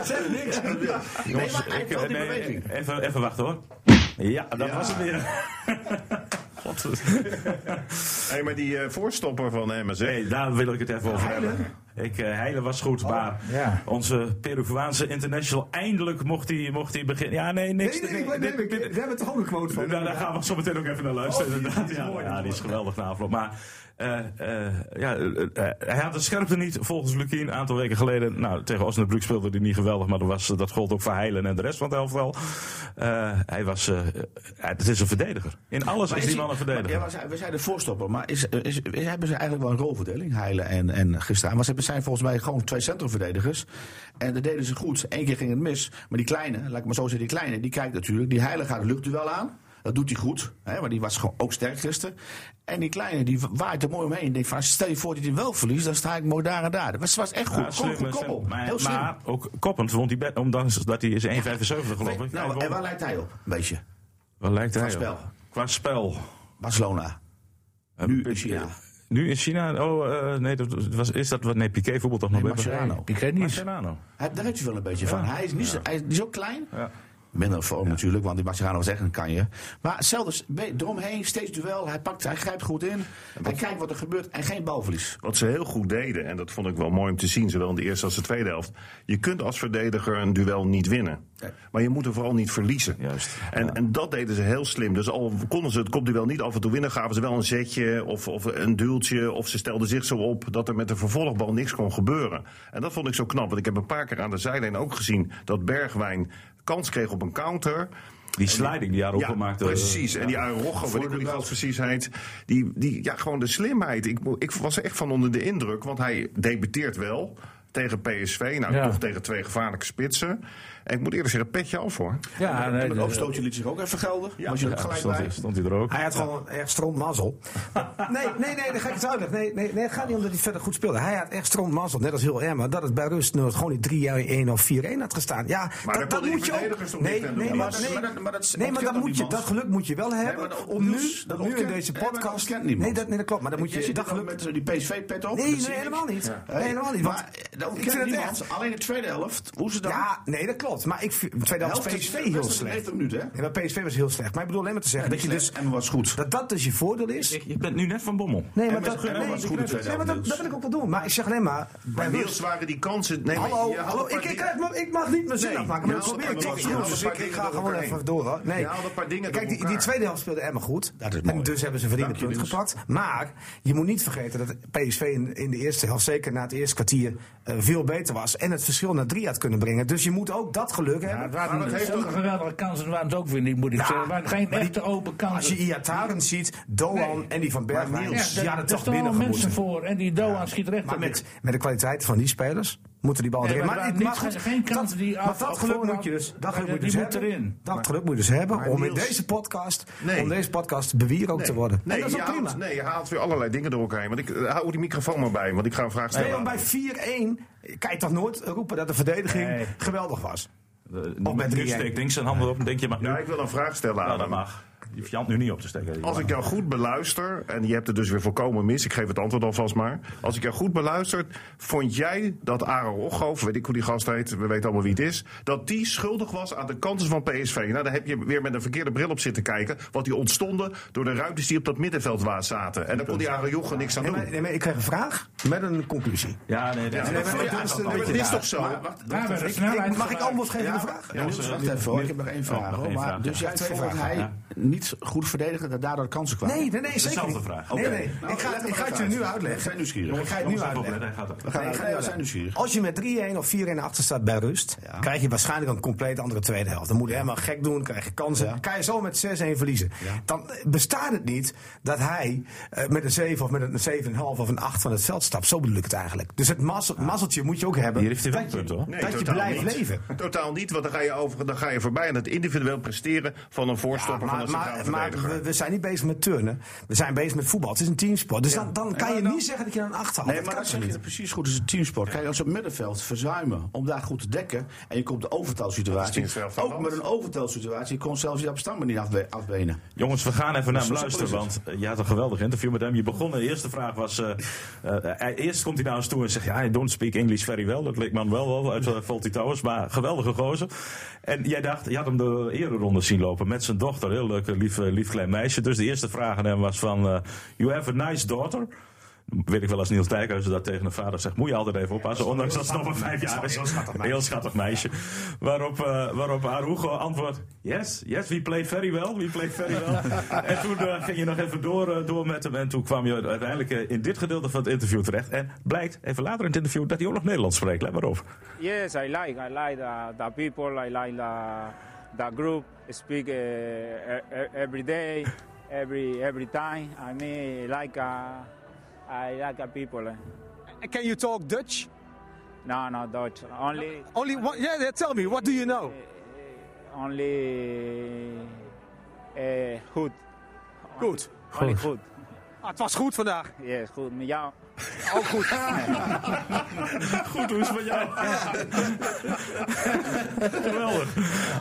Zegt niks. Nee, maar hij die Nee, beweging. even, even wachten hoor. Ja, dat was het weer. God. Hey, maar die eh, voorstopper van MSC. Nee, daar wil ik het even over hebben. Ik, eh Heilen was goed, maar ja. onze Peruaanse international, eindelijk mocht hij, mocht hij beginnen. Ja, nee, niks. Nee, nee, nee, nee, nee, we hebben toch ook een quote van. Nou, daar gaan we zo meteen ook even naar luisteren. inderdaad. Ja, ja, die is geweldig na afloop. Maar eh, eh, ja, hij had de scherpte niet, volgens Lukien, een aantal weken geleden. Nou, tegen Osnabrück speelde hij niet geweldig, maar dat, was, dat gold ook voor Heilen en de rest van het elftal. Hij was, het is een verdediger. In alles Maar is die man een verdediger. Maar we zijn de voorstopper, maar is, is, is- hebben ze eigenlijk wel een rolverdeling, Heilen en, en Gisteren? Want ze zijn volgens mij gewoon twee centrumverdedigers. En dat deden ze goed. Eén keer ging het mis. Maar die kleine, laat ik maar zo zeggen, die kleine, die kijkt natuurlijk. Die Heilen gaat het luchtduel aan. Dat doet hij goed, hè, maar die was gewoon ook sterk gisteren. En die kleine, die waait er mooi omheen. Ik denk van, stel je voor dat hij wel verliest, dan sta ik mooi daar en daar. Dat was, echt goed. Ja, Kom, slim, goed koppel. Maar, Heel slim. maar ook koppend vond hij, be- ondanks dat hij is 1,75 geloof ik. nou, Hij en waar lijkt hij op? Een beetje. Wat lijkt hij Qua op? spel. Qua spel. Barcelona. Nu in China. Nu in China? Oh, eh, nee, dat was, is dat wat? Nee, Piqué voetbal toch nog Nee. Piqué niet. Mascherano. Hij, daar heeft hij wel een beetje van. Hij is niet zo, hij is niet zo klein. Ja. Minder vorm natuurlijk, want die Mascherano was echt een kanje. Maar be- eromheen, steeds duel. Hij, pakt, hij grijpt goed in. Hij kijkt wat er gebeurt en geen balverlies. Wat ze heel goed deden, en dat vond ik wel mooi om te zien, zowel in de eerste als de tweede helft. Je kunt als verdediger een duel niet winnen. Maar je moet er vooral niet verliezen. Juist, En, en dat deden ze heel slim. Dus al konden ze het kopduel niet af en toe winnen, gaven ze wel een zetje of, of een duwtje. Of ze stelden zich zo op dat er met de vervolgbal niks kon gebeuren. En dat vond ik zo knap. Want ik heb een paar keer aan de zijlijn ook gezien dat Bergwijn kans kreeg op een counter. Die sliding die Araujo maakte. Precies. En die Araujo, weet ik hoe die. Die, die, ja, gewoon de slimheid. Ik, ik was er echt van onder de indruk. Want hij debuteert wel tegen PSV. Nou, Ja. toch tegen twee gevaarlijke spitsen. En ik moet eerlijk zeggen, petje af hoor. Ja, en nee, het de- overstootje liet zich ook even gelden. was je er Ja, gelijk stond, bij. stond hij er ook. Hij had gewoon echt strontmazzel. Nee, nee, nee, dan ga ik het uitleggen. Nee, nee, nee, het gaat niet om dat hij verder goed speelde. Hij had echt strontmazzel, net als heel Emma, dat het bij rust nooit gewoon niet 3-1 of 4-1 had gestaan. Ja, dat, moet je ook. Nee, nee, Ja, maar, nee, dat- maar dat- maar dat nee, maar dat, moet je, dat geluk moet je wel hebben dat om nu, dat nu in deze nee, podcast. Nee, dat, nee, dat klopt. Maar dan moet je dat geluk. met die PSV-pet op. Nee, nee, helemaal niet. Ja. Nee, helemaal niet. Ik vind het niemand. echt. Alleen de tweede helft. Hoe ze dan... Ja, nee, dat klopt. Maar ik vind, tweede helft Helft PSV is- heel slecht. 90 minuten, hè? Ja, maar PSV was heel slecht. Maar ik bedoel alleen maar te zeggen dat je dus En was goed. dat dat dus je voordeel is. Je bent nu net van Bommel. Nee, maar dat, nee, nee, was goed nee, maar dat, helft, dat wil ik ook wel doen. Maar ik zeg alleen maar. Bij rust. waren die kansen. Nee, Hallo, hallo. Ik, ik, ik, ik mag niet mijn zin afmaken, maar probeer ik toch. Dus ik, ga gewoon even door. hoor. Nee. Kijk, die, tweede helft speelde Emma goed. En dus hebben ze verdiende punt gepakt. Maar je moet niet vergeten dat PSV in, in de eerste helft, zeker na het eerste kwartier, veel beter was. En het verschil naar drie had kunnen brengen. Dus je moet ook dat geluk Ja, hebben. het waren Maar dat heeft zulke toch- geweldige kansen waren het ook weer niet, moet ik Ja, zeggen. Het waren geen echte open Als je kansen. Iataren ziet, Doan en die van Bergwijn, Niels, die hadden er toch staan binnen al mensen voor en die Doan schiet recht Maar op. met, met de kwaliteit van die spelers moeten die bal Nee, erin. maar er het- geen kansen dat- die maar af- dat geluk moet je dus, dat maar geluk moet je die dus moet hebben. erin. Dat geluk moet je dus hebben Maar om in deze podcast, Nee. om deze podcast bewierookt te worden. Nee, en dat is je ook prima. haalt, nee, je haalt weer allerlei dingen door elkaar heen. Want ik eh, hou die microfoon maar bij, want ik ga een vraag stellen. Nee, maar bij 4-1 kan je toch nooit roepen dat de verdediging Nee. geweldig was. Of met met nu 3-1. steekt links zijn handen op en denk je mag nu. Ja, ik wil een vraag stellen Nou, aan dat hem. mag. Je hoeft je hand nu niet op te steken. Als ik jou goed beluister, en je hebt het dus weer volkomen mis, ik geef het antwoord alvast maar. Als ik jou goed beluister, vond jij dat Aaron Rogge, weet ik hoe die gast heet, we weten allemaal wie het is, dat die schuldig was aan de kansen van PSV? Nou, dan heb je weer met een verkeerde bril op zitten kijken, want die ontstonden door de ruimtes die op dat middenveld zaten. En daar kon die Aaron Rogge niks aan Nee, doen. maar, nee, maar ik kreeg een vraag met een conclusie. Ja, nee, dat is- nee, toch zo? Maar wacht, Ik- ik- mag ik antwoord geven op Ja, de vraag? ja, wacht even hoor. Ik heb nog één vraag. hoor. Maar, dus ja. jij Twee vond hij. Niet goed verdedigde, dat daardoor kansen kwamen? Nee, nee, nee, zeker Dezelfde niet. vraag. Nee, nee. Nou, ik ga, leg ik ga het je nu uit. uitleggen. We zijn nieuwsgierig. Ik ga het nu uitleggen. hij gaat. We gaan, Nee, ga zijn uitleggen. nieuwsgierig. Als je met 3-1 of 4-1 achter staat bij rust, Ja. krijg je waarschijnlijk een compleet andere tweede helft. Dan moet je helemaal gek doen, krijg je kansen. Ja. Kan je zo met 6-1 verliezen. Dan bestaat het niet dat hij eh, met een 7 of met een 7,5 of een 8 van het veld stapt. Zo bedoel ik het eigenlijk. Dus het mazzel, mazzeltje moet je ook hebben. Hier heeft hij wel dat een punt, hoor. Dat je blijft leven. Totaal niet, want dan ga je, over, dan ga je voorbij aan het individueel presteren van een Ja, voorstopper van maar een maar, we, we zijn niet bezig met turnen. We zijn bezig met voetbal. Het is een teamsport. Dus dan, dan kan je niet zeggen dat je een 8 haalt. Nee, maar dat zeg je precies goed. Het is een teamsport. Kijk, als je op het middenveld verzuimen om daar goed te dekken. en je komt de overtalsituatie. Ook met een overtalsituatie. je kon zelfs je afstanden niet afbe- afbenen. Jongens, we gaan even naar hem luisteren, want eh, je had een geweldig interview met hem. Je begon, de eerste vraag was, eh, eh, eerst komt hij naar ons toe en zegt, ja, I don't speak English very well. Dat leek man wel wel uit uh, Faulty Towers, maar geweldige gozer. En jij dacht, je had hem de ereronde zien lopen met zijn dochter, heel leuk, lief, eh, lief klein meisje. Dus de eerste vraag aan hem was van, eh, you have a nice daughter. Weet ik wel als Niels Dijkhuizen dat tegen een vader zegt, moet je altijd even oppassen, ondanks dat ze nog maar vijf jaar is. Heel schattig meisje. Heel schattig meisje. Waarop, uh, waarop Arugo antwoordt: Yes, yes, we played very well. We played very well. en toen uh, ging je nog even door, uh, door met hem. En toen kwam je uiteindelijk in dit gedeelte van het interview terecht. En blijkt, even later in het interview, dat hij ook nog Nederlands spreekt. Let maar op. Yes, I like. I like the, the people. I like the, the group. Speak uh, e- every day, every every time. I mean, like uh, I like uh, people. Can you talk Dutch? No, no Dutch. Only Only one, yeah, yeah, tell me, what do you know? only uh, good. Goed. Only Goed. Ah, het was goed vandaag. Ja, goed. Met jou? Ook goed. Goed, hoe is het met jou? Geweldig.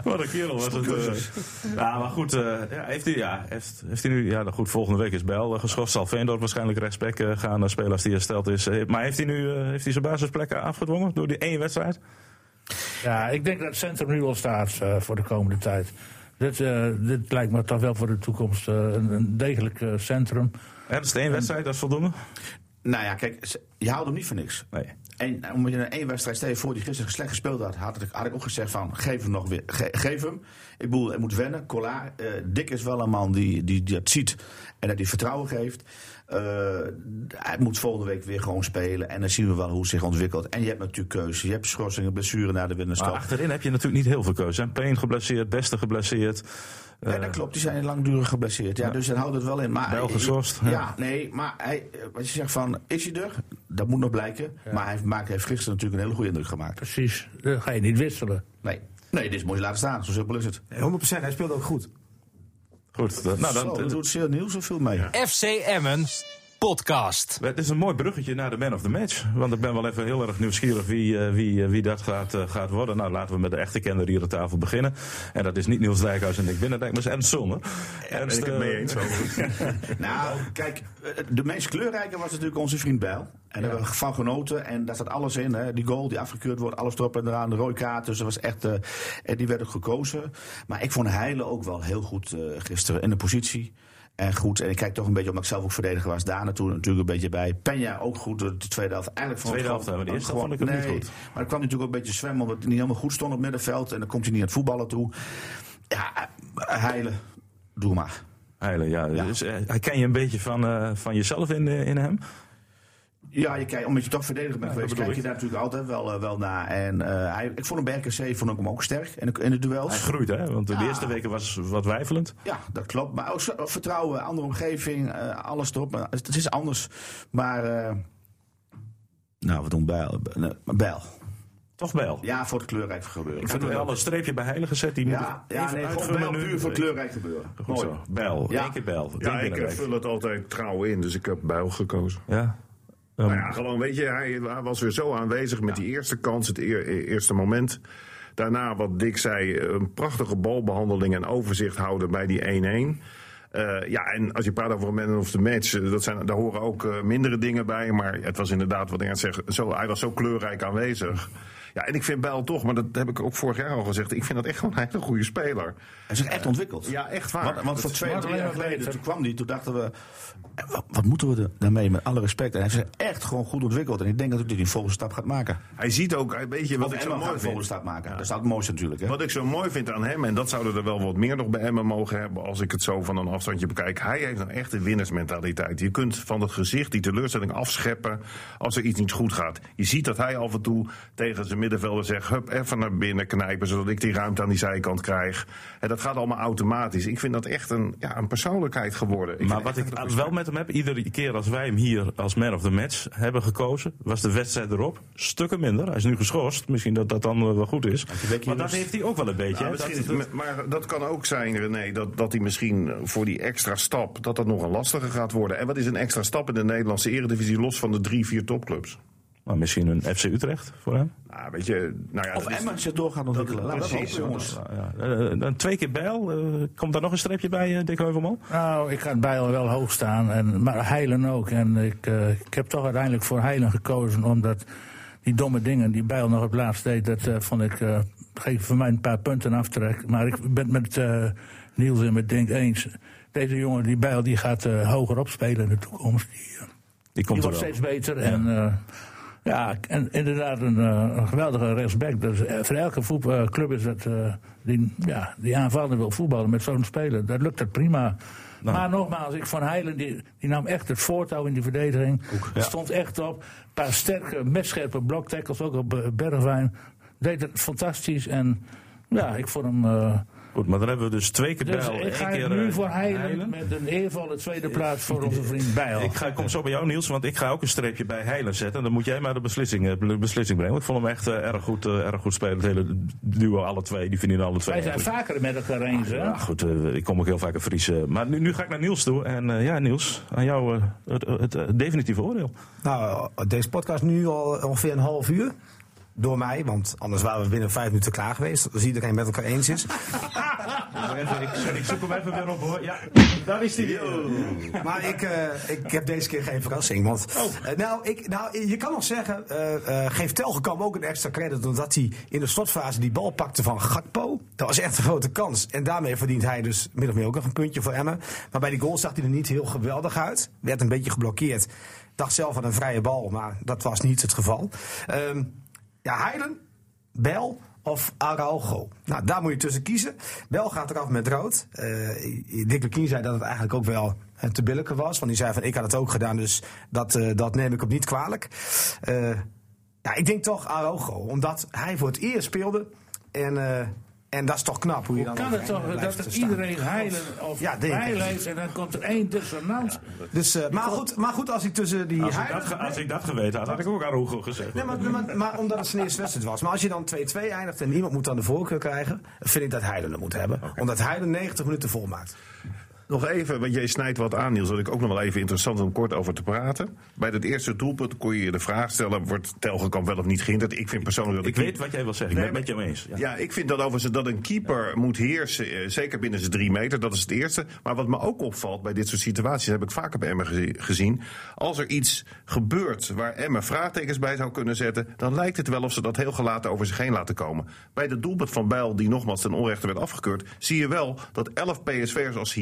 Wat een kerel was het. eh. Ja, maar goed. eh, ja, heeft, hij, ja, heeft, heeft hij nu... Ja, nou goed, volgende week is Bel uh, geschorst. Zal Veendorp waarschijnlijk rechtsback eh, gaan uh, spelen als hij hersteld is. Eh, maar heeft hij nu eh, heeft hij zijn basisplekken afgedwongen door die één wedstrijd? Ja, ik denk dat het centrum nu al staat eh, voor de komende tijd. Dit, eh, dit lijkt me toch wel voor de toekomst eh, een, een degelijk eh, centrum. Ernst, één wedstrijd, dat is voldoende? Nou ja, kijk, je houdt hem niet voor niks. Nee. En omdat je een één wedstrijd, stel je voor die gisteren slecht gespeeld had, had ik, had ik ook gezegd van, geef hem nog weer, ge- geef hem. Ik bedoel, hij moet wennen, Collard. eh Dick is wel een man die, die, die dat ziet en dat hij vertrouwen geeft. Eh, hij moet volgende week weer gewoon spelen en dan zien we wel hoe het zich ontwikkelt. En je hebt natuurlijk keuze. Je hebt schorsingen, blessure na de Maar winterstop. achterin heb je natuurlijk niet heel veel keuze. hè. Payne geblesseerd, Beste geblesseerd. Ja, Eh, dat klopt. Die zijn langdurig geblesseerd. Ja, Dus dan houdt het wel in. Maar, Wel geschorst, Ja, ja. nee, maar hij, wat je zegt van, is hij er? Dat moet nog blijken. Maar hij maakt, heeft gisteren natuurlijk een hele goede indruk gemaakt. Precies, dat ga je niet wisselen. Nee, nee dit is mooi laten staan. Zo simpel is het. Nee, 100%, hij speelde ook goed. Goed, dat, nou, Zo, dan, dat doet zeer nieuw zoveel mee. FC Emmen podcast. Het is een mooi bruggetje naar de man of the match. Want ik ben wel even heel erg nieuwsgierig wie, eh, wie, eh, wie dat gaat, eh, gaat worden. Nou, laten we met de echte kenner hier aan tafel beginnen. En dat is niet Niels Dijkhuis en Dick Binnendijk, maar is Ernst Zonne. ben ik het mee eens over. Nou, kijk, de meest kleurrijke was natuurlijk onze vriend Bijl. En daar hebben we van genoten. En daar staat alles in. Hè. Die goal die afgekeurd wordt, alles erop en eraan. De rode kaart. Dus dat was echt. eh, en die werd ook gekozen. Maar ik vond Heile ook wel heel goed eh, gisteren in de positie. En goed, en ik kijk toch een beetje, omdat ik zelf ook verdediger was, daar naartoe natuurlijk een beetje bij. Penja ook goed, de de tweede helft. Eigenlijk ik Tweede helft, maar de eerste gewoon- vond ik niet goed. Maar ik kwam natuurlijk ook een beetje zwemmen, omdat hij niet helemaal goed stond op het middenveld. En dan komt hij niet aan het voetballen toe. Ja, eh, Heile, doe maar. Heilen, ja. Ja. Dus, eh, ken je een beetje van, eh, van jezelf in, in hem? Ja, je kijkt, omdat je toch verdediger bent Ja, geweest, kijk je daar natuurlijk altijd wel, eh, wel naar. En eh, hij, ik vond hem bij RKC vond ik hem ook sterk in de, in de duels. Hij groeit, hè? Want de Ja. eerste weken was wat wijfelend. Ja, dat klopt. Maar ook vertrouwen, andere omgeving, eh, alles erop. Het is anders. Maar, eh, nou, wat doen Bijl? Toch Bijl. Ja, voor het kleurrijk gebeuren. Ik vind er wel een streepje bij Heilen gezet. Die Ja, moet ja even nee, gewoon puur voor het kleurrijk gebeuren. Goed Mooi. zo. Bijl. Ja. Eén keer Bijl. Ja, ik vul het altijd trouw in, dus ik heb Bijl gekozen. Ja. Nou ja, gewoon, weet je, hij, was weer zo aanwezig met die eerste kans, het eer- eerste moment. Daarna, wat Dick zei, een prachtige balbehandeling en overzicht houden bij die 1-1. Eh, ja, en als je praat over een man of the match, eh, dat zijn, daar horen ook eh, mindere dingen bij. Maar het was inderdaad, wat ik net zeg, zo, hij was zo kleurrijk aanwezig. Ja, en ik vind Bijl toch, maar dat heb ik ook vorig jaar al gezegd, ik vind dat echt gewoon een hele goede speler. Hij is zich echt ontwikkeld. Ja, echt waar. Want, want voor twee, drie jaar geleden, toen kwam hij, toen dachten we, eh, wat, wat moeten we er daarmee, met alle respect. En hij zich echt gewoon goed ontwikkeld. En ik denk dat hij die volgende stap gaat maken. Hij ziet ook, hij- weet je wat Wat ik zo mooi vind? volgende stap maken. Dat is het mooiste natuurlijk. Hè? Wat ik zo mooi vind aan hem, en dat zouden er wel wat meer nog bij Emmen mogen hebben als ik het zo van een afstandje bekijk. Hij heeft een winnersmentaliteit. Je kunt van het gezicht die teleurstelling afscheppen als er iets niet goed gaat. Je ziet dat hij af en toe tegen zijn middenvelder zegt: hup, even naar binnen knijpen, zodat ik die ruimte aan die zijkant krijg. En dat gaat allemaal automatisch. Ik vind dat echt een, ja, een persoonlijkheid geworden. Ik Maar wat ik wel met hem heb, iedere keer als wij hem hier als man of the match hebben gekozen, was de wedstrijd erop stukken minder. Hij is nu geschorst, misschien dat dat dan wel goed is. Maar dat heeft hij ook wel een beetje. Nou. Dat- dat- maar dat kan ook zijn, René, dat, dat hij misschien voor die extra stap, dat dat nog een lastige gaat worden. En wat is een extra stap in de Nederlandse eredivisie, los van de drie, vier topclubs? Maar misschien een FC Utrecht voor hem. Nou, weet je, nou ja, Of dat Emma zich door gaat ontwikkelen. We dat precies, hopen, jongens. Ja, eh, dan twee keer bijl. eh, komt daar nog een streepje bij, eh, Dick Heuvelman? Nou, ik had Bijl wel hoog staan, en, maar Heilen ook. En ik, eh, ik heb toch uiteindelijk voor Heilen gekozen, omdat die domme dingen die Bijl nog op het laatst deed, dat eh, vond ik, eh geef voor mij een paar punten aftrek. Maar ik ben het met eh, Niels en met Denk eens. Deze jongen, die Bijl, die gaat eh, hoger opspelen in de toekomst. Die, eh, Die die komt er wordt wel. steeds beter. En, eh, ja, en inderdaad een, eh, een geweldige rechtsback. Dus eh, voor elke voetbalclub is het eh, die, ja, die aanvallende wil voetballen met zo'n speler. Dat lukt het prima. Nou. Maar nogmaals, ik van Heilen, die, die nam echt het voortouw in die verdediging. Stond echt op. Een paar sterke, metscherpe bloktackles, ook op eh, Bergwijn. Deed het fantastisch. En ja, ik vond hem... eh, Goed, maar dan hebben we dus twee keer Dus Bijl, ik één ga keer nu eh, voor Heilen Heilen. met een eervolle tweede plaats voor onze vriend Bijl. Ik, ga, ik kom zo bij jou, Niels, want ik ga ook een streepje bij Heilen zetten. Dan moet jij maar de beslissing, eh, de beslissing brengen. Ik vond hem echt eh, erg, goed, eh, erg goed spelen. Het hele duo, alle twee, die vinden alle twee. Wij zijn eigenlijk. vaker met elkaar eens, hè? Ja, goed, ik kom ook heel vaak in Fries. maar nu, nu ga ik naar Niels toe. En eh, ja, Niels, aan jou eh, het, het, definitieve oordeel. Nou, deze podcast nu al ongeveer een half uur. Door mij, want anders waren we binnen vijf minuten klaar geweest. Als iedereen met elkaar eens is. ik, ik zoek hem even weer op hoor. Ja, daar is hij. Maar ik, eh, ik heb deze keer geen verrassing. Want, eh, nou, ik, nou, je kan nog zeggen, eh geef Telgekamp ook een extra credit. Omdat hij in de slotfase die bal pakte van Gakpo. Dat was echt een grote kans. En daarmee verdient hij dus min of meer ook nog een puntje voor Emmen. Maar bij die goal zag hij er niet heel geweldig uit. Werd een beetje geblokkeerd. Dacht zelf aan een vrije bal, maar dat was niet het geval. Ehm, ja, Heiden, Bel of Araujo. Nou, daar moet je tussen kiezen. Bel gaat eraf met rood. Eh Dick zei dat het eigenlijk ook wel eh, te billijke was. Want die zei van, ik had het ook gedaan, dus dat, eh, dat neem ik op niet kwalijk. Ja, ik denk toch Araujo, omdat hij voor het eerst speelde. En, en dat is toch knap hoe je dan Kan het toch dat er iedereen heilen of Ja, denk ik. Bijl heeft en dan komt er één dissonant? Dus, eh, maar, goed, maar goed, als ik tussen die Als ik, dat, ge- als ik dat geweten had, had ik ook aan Roegel gezegd. Nee, maar, maar, maar omdat het zijn eerste wedstrijd was. Maar als je dan 2-2 eindigt en iemand moet dan de voorkeur krijgen, vind ik dat Heiden het moet hebben. Omdat Heiden 90 minuten volmaakt. Nog even, want jij snijdt wat aan, Niels. Dat ik ook nog wel even interessant om kort over te praten. Bij dat eerste doelpunt kon je je de vraag stellen: wordt Telgekamp wel of niet gehinderd? Ik vind persoonlijk dat Ik de weet wat jij wil zeggen. Ik ben het met jou eens. Ja. Ja, ik vind dat overigens dat een keeper moet heersen, eh, zeker binnen zijn drie meter. Dat is het eerste. Maar wat me ook opvalt bij dit soort situaties, heb ik vaker bij Emmen gezien. Als er iets gebeurt waar Emmen vraagtekens bij zou kunnen zetten, dan lijkt het wel of ze dat heel gelaten over zich heen laten komen. Bij de doelpunt van Bijl, die nogmaals ten onrechte werd afgekeurd, zie je wel dat 11 PSV'ers als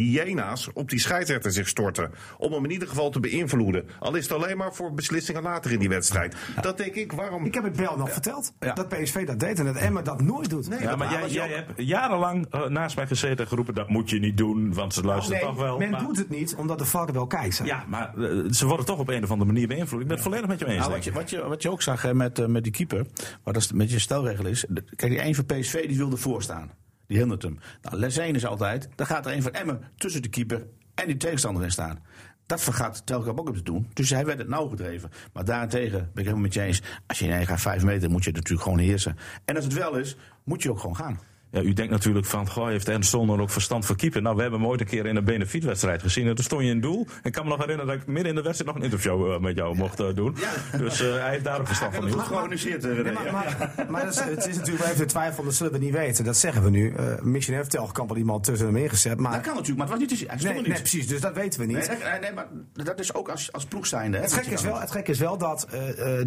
op die scheidsrechter zich storten. Om hem in ieder geval te beïnvloeden. Al is het alleen maar voor beslissingen later in die wedstrijd. Dat denk ik, waarom. Ik heb het Bel nog verteld. Dat PSV dat deed en dat Emma dat nooit doet. Nee, Ja, maar jij, jij hebt jarenlang eh, naast mij gezeten en geroepen dat moet je niet doen, want ze luisteren toch wel. men maar, doet het niet omdat de varken wel kijkt. hè. Ja, maar eh, ze worden toch op een of andere manier beïnvloed. Ik ben het volledig met je eens. Nou, denk wat, je, wat, je, wat je ook zag hè, met, eh, met die keeper, wat dat met je stelregel is. Kijk, die een van PSV die wilde voorstaan. Die hindert hem. Nou, les 1 is altijd, dan gaat er een van Emmen tussen de keeper en die tegenstander in staan. Dat vergaat Telkamp ook op te doen. Dus hij werd het nauw gedreven. Maar daarentegen ben ik helemaal met je eens. Als je in gaat vijf meter, moet je natuurlijk gewoon heersen. En als het wel is, moet je ook gewoon gaan. Ja, u denkt natuurlijk van, goh, heeft Ernst Solner ook verstand voor keeper? Nou, we hebben hem ooit een keer in een benefietwedstrijd gezien. En toen stond je in doel. Ik kan me nog herinneren dat ik midden in de wedstrijd nog een interview eh, met jou mocht eh, doen. Dus eh, hij heeft daar ook verstand van. Goed georganiseerd. Nee, maar maar, maar dat is, het is natuurlijk wel even de twijfel, dat zullen we niet weten. Dat zeggen we nu. Eh misschien heeft Telgekamp al iemand tussen hem ingezet. Maar, Dat kan natuurlijk, maar het was niet te zien. Nee, nee, precies, dus dat weten we niet. Nee, dat- nee, maar dat is ook als, als ploeg zijnde. hè, Het je is wel, het gekke is wel dat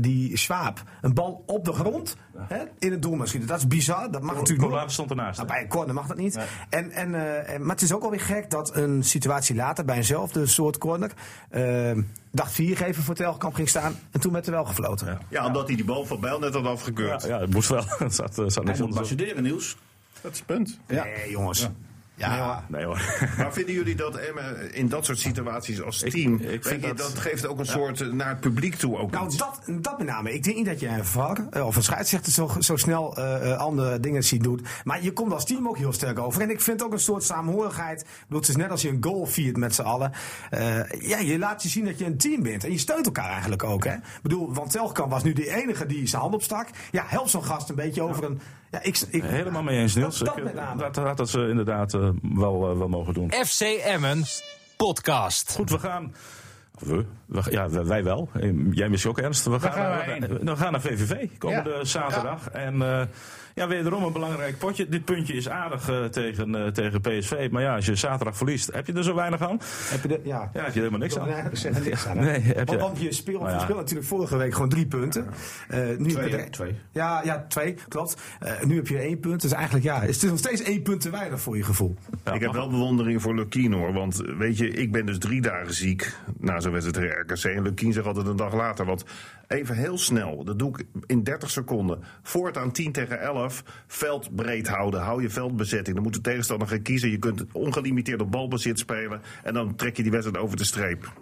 die Schwab een bal op de grond hè, in het doel mag schieten. Dat is bizar. Dat mag natuurlijk niet. stond ernaast. Nou, bij een corner mag dat niet. En, en, eh, en, maar het is ook alweer gek dat een situatie later bij eenzelfde soort corner. eh, dacht vier geven voor Telgekamp ging staan. En toen werd er wel gefloten. Ja, omdat hij die bal van Bijl net had afgekeurd. Ja, ja, het moest wel. Het zat, eh, zat niks anders Niels. Dat is het punt. Nee, jongens. Ja, Nee hoor. Maar vinden jullie dat Emmen in dat soort situaties als team... ik vind je, dat- dat geeft ook een soort eh, naar het publiek toe ook Nou, iets. dat, dat met name. Ik denk niet dat je een VAR eh, of een scheidsrechter zo, zo snel eh, eh, andere dingen ziet doen. Maar je komt als team ook heel sterk over. En ik vind ook een soort saamhorigheid. Ik bedoel, het is net als je een goal viert met z'n allen. Eh, ja, je laat je zien dat je een team bent. En je steunt elkaar eigenlijk ook. Hè? Ik bedoel, want Telkamp was nu de enige die zijn hand opstak. Ja, help zo'n gast een beetje over een... Ja, ik, ik, Helemaal mee eens, Niels. Dat, dat. Dat hadden ze inderdaad eh, wel, eh, wel mogen doen. FC Emmen podcast. Goed, we gaan. We, we- ja, wij wel. Eh, Jij misschien ook ernst. We gaan, we, we gaan naar VVV komende Ja. zaterdag. En eh, ja, wederom een belangrijk potje. Dit puntje is aardig eh, tegen, eh, tegen PSV. Maar ja, als je zaterdag verliest, heb je er zo weinig aan? heb je de, ja. Ja, heb je er helemaal niks aan. zeggen niks aan. Nee, heb want, je- want je speelt, Nou ja. speelt natuurlijk vorige week gewoon drie punten. Eh, nu Twee, heb je er- Twee. Ja, ja, twee, klopt. Eh, nu heb je één punt. Dus eigenlijk ja, het is nog steeds één punt te weinig voor je gevoel. Ja, ik heb wel bewondering voor Lukien hoor. Want weet je, ik ben dus drie dagen ziek na zo'n wedstrijd tegen RKC. En Lukien zegt altijd een dag later. Want even heel snel, dat doe ik in 30 seconden. Voortaan 10 tegen 11, veld breed houden. Hou je veldbezetting. Dan moet de tegenstander gaan kiezen. Je kunt ongelimiteerd op balbezit spelen. En dan trek je die wedstrijd over de streep.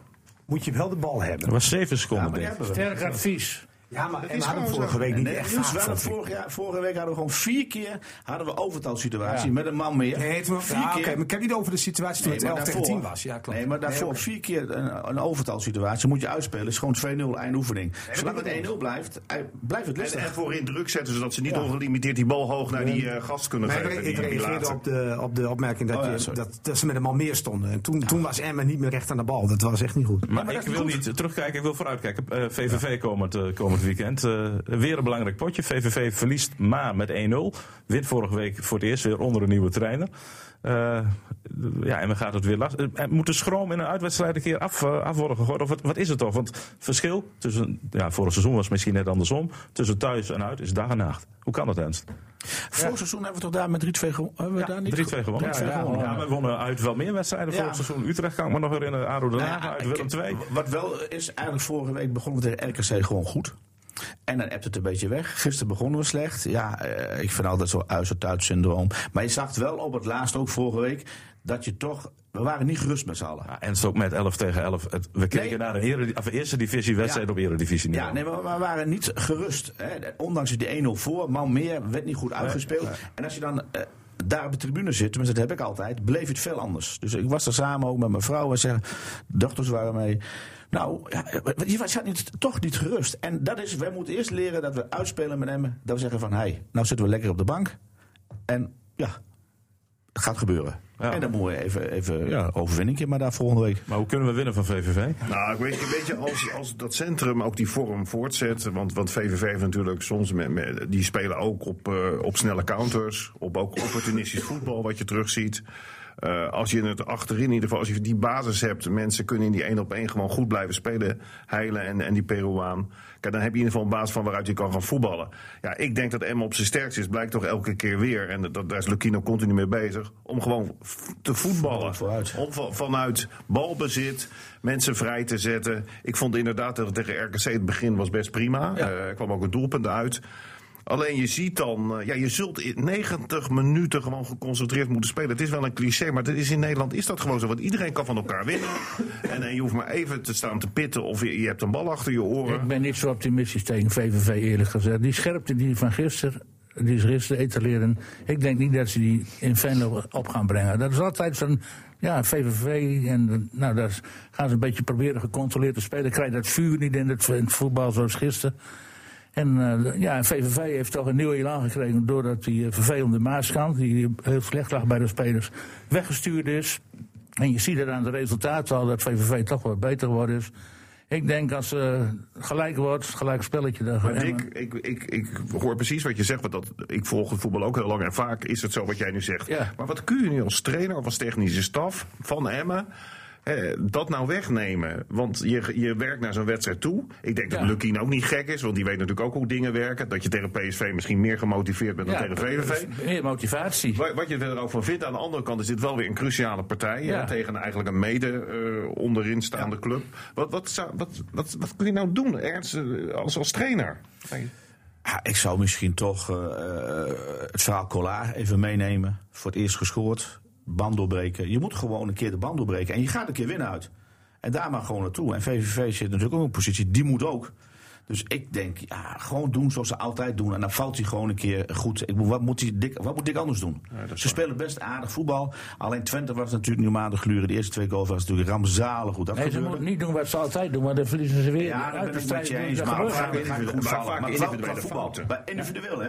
Moet je wel de bal Er hebben. was zeven seconden, ik. Sterk advies. Ja, maar Dat en is hadden gewoon vorige zo. week niet Nee, echt Niels, vaak, we hadden vond ik. vorig jaar, vorige week hadden we gewoon vier keer hadden we overtalsituatie met een man meer. Nee, vier ja, keer. oké, maar ik heb niet over de situatie toen Nee, het maar 11 tegen daarvoor- 10 was. Ja, klopt. Nee, maar daarvoor oké. vier keer een, een overtalsituatie moet je uitspelen. is gewoon 2-0 eindoefening. Zolang het 1-0 blijft, blijft het En, lastig. en voorin druk zetten, zodat ze niet Ja. ongelimiteerd die bal hoog naar die eh, gast kunnen Nee, geven. ik, ik reageerde op de, op de opmerking dat, Oh ja, je, sorry. dat, dat ze met een man meer stonden. En toen, toen was Emmen niet meer recht aan de bal. Dat was echt niet goed. Maar, ik wil niet terugkijken, ik wil vooruitkijken. Eh, VVV komend, eh, weekend. Eh, weer een belangrijk potje. VVV verliest maar met 1-0. Wint vorige week voor het eerst weer onder een nieuwe trainer. Eh, ja, en dan gaat het weer last. Eh, moet de schroom in een uitwedstrijd een keer af, af worden gegooid? Of wat, is het toch? Want verschil tussen, ja, vorig seizoen was het misschien net andersom. Tussen thuis en uit is dag en nacht. Hoe kan dat, Ernst? Vorig seizoen hebben we toch daar met 3-2 gewonnen? Hebben we daar niet 3-2 gewonnen. Ja, ja, Ja, ja. we wonnen uit wel meer wedstrijden Ja. vorig seizoen. Utrecht kan ik me nog herinneren. ADO Den Nou Haag ja, uit Willem II. Wat wel is, eigenlijk vorige week begonnen we tegen RKC gewoon goed. En dan ebt het een beetje weg. Gisteren begonnen we slecht. Ja, eh, ik vind altijd zo uit syndroom. Maar je zag wel op het laatst ook vorige week dat je toch. We waren niet gerust met z'n allen. Ja, en het is ook met 11 tegen 11. Het- we keken Nee. naar een of eerste divisie wedstrijd Ja. op eredivisie Ja, nee, maar we waren niet gerust. Hè. Ondanks die 1-0 voor, man meer, werd niet goed uitgespeeld. En als je dan eh, daar op de tribune zit, tenminste dat heb ik altijd, bleef het veel anders. Dus ik was er samen ook met mijn vrouw en zeggen, dochters waren mee. Nou, ja, je was niet, toch niet gerust. En dat is, wij moeten eerst leren dat we uitspelen met hem. Dat we zeggen van, hé, hey, nou zitten we lekker op de bank. En ja, gaat gebeuren. Ja. En dan moeten we even, even ja, overwinningje maar daar volgende week. Maar hoe kunnen we winnen van VVV? Nou, ik weet, weet je, als, als dat centrum ook die vorm voortzet. Want, want VVV heeft natuurlijk soms. Met, met, die spelen ook op, eh, op snelle counters. Op ook opportunistisch voetbal, wat je terugziet. Eh, als je het achterin, in ieder geval, als je die basis hebt. Mensen kunnen in die één op één gewoon goed blijven spelen. Heilen en, en die Peruaan. Kijk, dan heb je in ieder geval een basis van waaruit je kan gaan voetballen. Ja, ik denk dat Emma op zijn sterkst is. Blijkt toch elke keer weer. En dat, daar is Lucino continu mee bezig. Om gewoon te voetballen. Om van- vanuit balbezit mensen vrij te zetten. Ik vond inderdaad dat het tegen RKC het begin was best prima. Eh, Er kwam ook een doelpunt uit. Alleen je ziet dan, eh, ja, je zult in 90 minuten gewoon geconcentreerd moeten spelen. Het is wel een cliché, maar is in Nederland is dat gewoon zo. Want iedereen kan van elkaar winnen. En eh, je hoeft maar even te staan te pitten of je, je hebt een bal achter je oren. Ik ben niet zo optimistisch tegen VVV eerlijk gezegd. Die scherpte die van gisteren, die ze gisteren etaleren. Ik denk niet dat ze die in Venlo op gaan brengen. Dat is altijd zo'n ja, VVV. En nou, daar gaan ze een beetje proberen gecontroleerd te spelen. Krijg je dat vuur niet in het, in het voetbal zoals gisteren. En eh, ja, VVV heeft toch een nieuw elan gekregen doordat die eh, vervelende Maaskant, die heel slecht lag bij de spelers, weggestuurd is. En je ziet er aan de resultaten al dat VVV toch wat beter geworden is. Ik denk als uh, gelijk wordt, gelijk spelletje. Dan Maar Dick, ik, ik, ik hoor precies wat je zegt. Want dat, ik volg het voetbal ook heel lang. En vaak is het zo wat jij nu zegt. Ja. Maar wat kun je nu als trainer of als technische staf van Emmen... Eh, dat nou wegnemen. Want je, je werkt naar zo'n wedstrijd toe. Ik denk dat Ja. Lukien ook niet gek is. Want die weet natuurlijk ook hoe dingen werken. Dat je tegen PSV misschien meer gemotiveerd bent dan tegen VVV. Meer motivatie. Wat wat je er ook van vindt. Aan de andere kant is dit wel weer een cruciale partij. Ja. hè, tegen eigenlijk een mede eh, onderin staande club. Wat, wat, zou, wat, wat, wat kun je nou doen, Ernst, eh, als, als trainer? Ja, ik zou misschien toch eh, eh, het verhaal Collard even meenemen. Voor het eerst gescoord. Band doorbreken. Je moet gewoon een keer de band doorbreken. En je gaat een keer winnen uit. En daar maar gewoon naartoe. En VVV zit natuurlijk ook in een positie. Die moet ook. Dus ik denk, ja, gewoon doen zoals ze altijd doen. En dan valt hij gewoon een keer goed. Ik, wat, moet hij, Dick, wat moet Dick anders doen? ze spelen best aardig voetbal. Alleen Twente was natuurlijk nu maanden gluren. De eerste twee goals was natuurlijk rampzalig goed. Dat Nee, ze moeten niet doen wat ze altijd doen, maar dan verliezen ze weer. Ja, daar ben ik met je eens. Dat Maar vaak Maar vaak individuele voetbal. Maar individueel, hè?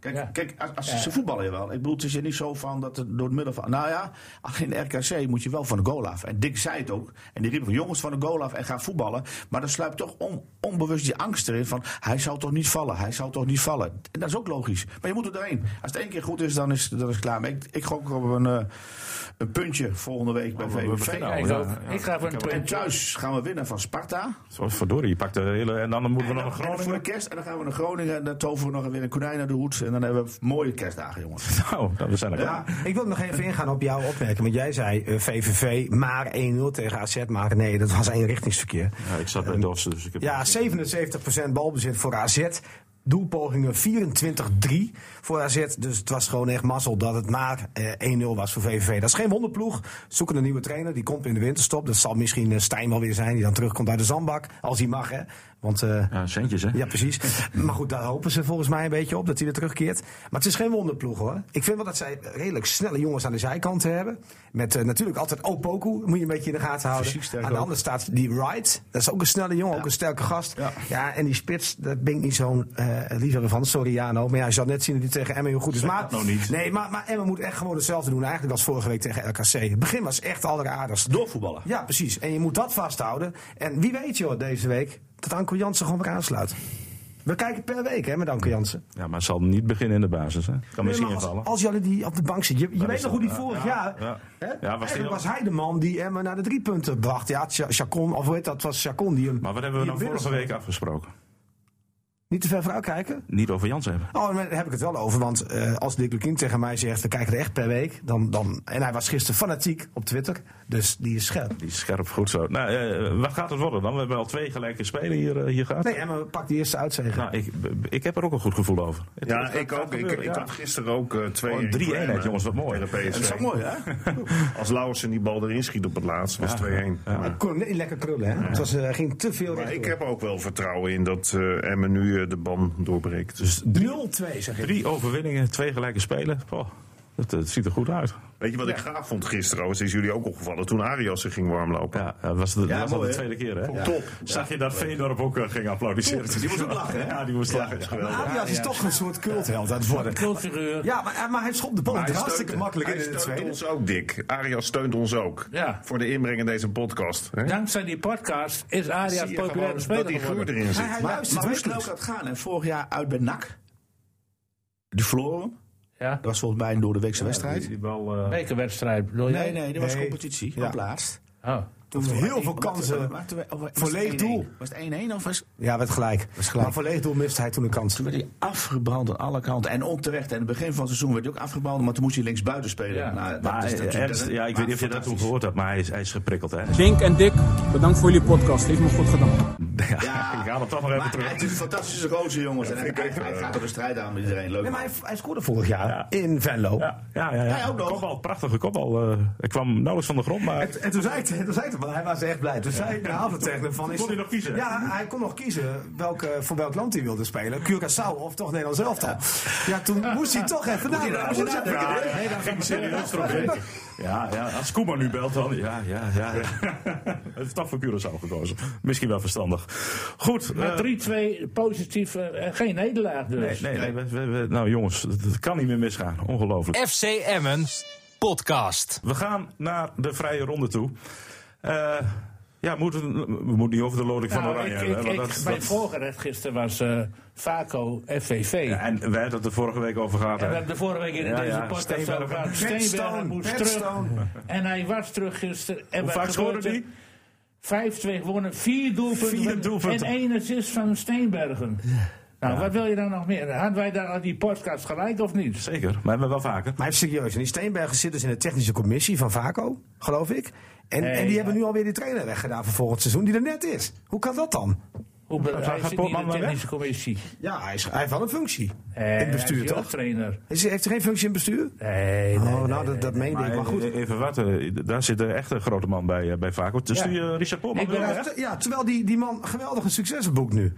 Kijk, Ja. kijk als, als Ja. ze voetballen je wel. Ik bedoel, het is niet zo van dat het door het middel van... Nou ja, alleen de RKC moet je wel van de goal af. En Dick zei het ook. En die riep van jongens van de goal af en ga voetballen. Maar dan sluipt toch on- onbewust die angst erin van... Hij zou toch niet vallen, hij zou toch niet vallen. En dat is ook logisch. Maar je moet er doorheen. Als het één keer goed is, dan is, dan is het klaar. Maar ik, ik gok op een, eh, een puntje volgende week bij VVV. al, Ik, ja. ook. ik ga voor een En puntje. thuis gaan we winnen van Sparta. Zoals verdorie, je pakt de hele... En dan moeten we En nog dan, een en dan voor de Groningen. kerst. En dan gaan we naar Groningen. En dan toveren we nog weer een konijn naar de hoed. En dan hebben we mooie kerstdagen, jongens. Nou, we zijn er Ja. Ik wil nog even ingaan op jouw opmerking. Want jij zei eh, VVV maar 1-0 tegen AZ. Maar nee, dat was eenrichtingsverkeer. Ja, ik zat bij Dossen, dus ik heb... Ja, 77% balbezit voor AZ. Doelpogingen 24-3 voor AZ. Dus het was gewoon echt mazzel dat het maar eh, 1-0 was voor VVV. Dat is geen wonderploeg. Zoeken een nieuwe trainer. Die komt in de winterstop. Dat zal misschien eh, Stijn wel weer zijn. Die dan terugkomt uit de zandbak. Als hij mag, hè. Want eh, Ja, centjes, hè? ja, precies. maar goed, daar hopen ze volgens mij een beetje op dat hij weer terugkeert. Maar het is geen wonderploeg hoor. Ik vind wel dat zij redelijk snelle jongens aan de zijkant hebben. Met eh, natuurlijk altijd Opoku, moet je een beetje in de gaten houden. Fysiek sterk aan de ook. andere staat die Wright. Dat is ook een snelle jongen, ook een sterke gast. Ja. Ja. en die spits, daar ben ik niet zo'n eh liefhebber van. Sorry Jano. Maar ja, je zal net zien dat hij tegen Emmen heel goed is. Maar, nog niet. Nee, maar, maar Emmen moet echt gewoon hetzelfde doen. Eigenlijk als vorige week tegen LKC. Het begin was echt alleraardigst. Doorvoetballen. Ja, precies. En je moet dat vasthouden. En wie weet joh, deze week, dat Anko Jansen gewoon weer aansluit. We kijken per week hè, met Anko Jansen. Ja, maar zal niet beginnen in de basis, hè? Kan Nee, misschien als, invallen. als jullie die op de bank zit. Je, weet nog hoe die vorig ja, jaar. ja. Hè? Ja, was hij de man die Emmen naar de drie punten bracht. Ja, Cha- Chacon, of heet dat? was Chacon die hem. Maar wat hebben we dan vorige week afgesproken? Niet te ver vooruit kijken? Niet over Jans hebben. Oh, daar heb ik het wel over. Want eh, als Dick Lukien tegen mij zegt, we kijken er echt per week. Dan, dan, en hij was gisteren fanatiek op Twitter. Dus die is scherp. Die is scherp goed zo. Nou, eh, wat gaat het worden dan? We hebben al twee gelijke spelen hier, eh, hier gehad. Nee, Emmen pakt die eerste uitzegen. Nou, ik, ik heb er ook een goed gevoel over. Het- Ja, het ik ook. Ik, ik had gisteren ook twee Oh, in drie Emmen eenheid, jongens, wat mooi. Dat is ook mooi, hè? Als Lauwersen die bal erin schiet op het laatst, was 2-1. Ja. Kon niet lekker krullen, hè? Het was, eh, ging te veel Maar ik heb ook wel vertrouwen in dat eh Emmen nu de ban doorbreekt. Dus 0-2 zeg ik. drie overwinningen, twee gelijke spelen. Oh, dat, dat ziet er goed uit. Weet je wat ik gaaf vond gisteren? Het is jullie ook opgevallen toen Arias zich ging warmlopen. Ja, dat was, de, dat Ja, was al de tweede keer, hè? Top. Zag je dat Veendorp ook eh, ging applaudisseren? Die moest ook lachen, hè? Ja, die moest lachen. Arias is toch een soort cultheld aan het worden. Cultfiguur. Ja, maar, maar hij schopt de bal Maar hartstikke makkelijk in hij in de steunt tweede. ons ook, Dick. Arias steunt ons ook. Ja. Voor de inbreng in deze podcast. Hè? Dankzij die podcast is Arias gewoon speler dat die geworden. erin zit. Hij, hij Maar, luistert maar weet je wekelijks. hoe dat gaat? En vorig jaar uit bij NAC. Die verloren. Ja. Dat was volgens mij een door de weekse wedstrijd. Die, die bal, eh, Bekerwedstrijd, bedoel je? Nee, nee, dat was competitie. Ja. Op laatst. Oh. Toen heel veel kansen. voor leeg doel. Was het 1-1 of was Ja, werd gelijk. Maar voor leeg doel miste hij toen een kans. Toen werd hij afgebrand aan alle kanten. En onterecht. En in het begin van het seizoen werd hij ook afgebrand. Maar toen moest hij links buiten spelen. Ja. Nou, dat is eh, Ernst, dat- ja, ik weet niet of je dat toen gehoord hebt, maar hij is, hij is geprikkeld, hè? Dink en Dick, bedankt voor jullie podcast. Heeft me goed gedaan. Ja, Ja, ik haal hem toch nog even maar terug. het is een fantastische gozer, jongens. En hij, hij, hij gaat er de strijd aan met iedereen. Leuk. Nee, maar hij, hij scoorde vorig jaar Ja. in Venlo. Ja, ja, ja. ja. Hij ook nog. Kopbal, prachtige kopbal. eh ik kwam nauwelijks van de grond, maar... En, en toen zei ik, toen zei ik hij was echt blij. Afloop tegen hem van... Is, Kon hij nog kiezen? Ja, hij kon nog kiezen welke, voor welk land hij wilde spelen. Curaçao of toch Nederlands elftal. Ja, toen moest hij toch even nadenken. Moest hij dan ging serieus erop. Ja, ja, als Koeman nu belt dan. Ja, ja, ja. ja. Het is toch voor Curaçao gekozen. Misschien wel verstandig. Goed. eh, Maar 3-2 positief, eh, geen nederlaag dus. nee, nee, nee, we- we- we- nou jongens, het, het kan niet meer misgaan. Ongelooflijk. FC Emmen podcast. We gaan naar de vrije ronde toe. Eh, ja, we moeten, we moeten niet over de loting van Nou, Oranje ik, hebben. ik, dat- mijn dat- voorgerecht gisteren was eh Vaco FVV. Ja, en wij hadden het er vorige week over gehad. En we hebben de vorige week in Ja, deze ja, podcast Steenbergen. over gehad. Steenbergen moest terug. En hij was terug gisteren. En Hoe vaak scoorde die? 5-2 gewonnen, vier doelpunten. Vier doelpunten. En één assist van Steenbergen. Nou, wat wil je dan nog meer? Hadden wij daar aan die podcast gelijk of niet? Zeker, maar hebben we wel vaker. Maar even serieus, en die Steenbergen zit dus in de technische commissie van Vaco, geloof ik. En, die ja. hebben nu alweer die trainer weggedaan voor volgend seizoen, die er net is. Hoe kan dat dan? Hoe hij zit niet in Potman de technische commissie. Ja, hij, is, hij heeft wel een functie Eh, in het bestuur, hij is toch? trainer. Is, heeft hij geen functie in het bestuur? Nee, nee, oh, nou, nee, dat, dat meende ik. Maar goed. e- even wat, daar zit een echte grote man bij, eh, bij Vaco. Dus Ja. die eh, Richard echt- weg. Ter- Ja, terwijl die, die man geweldige successen boekt nu.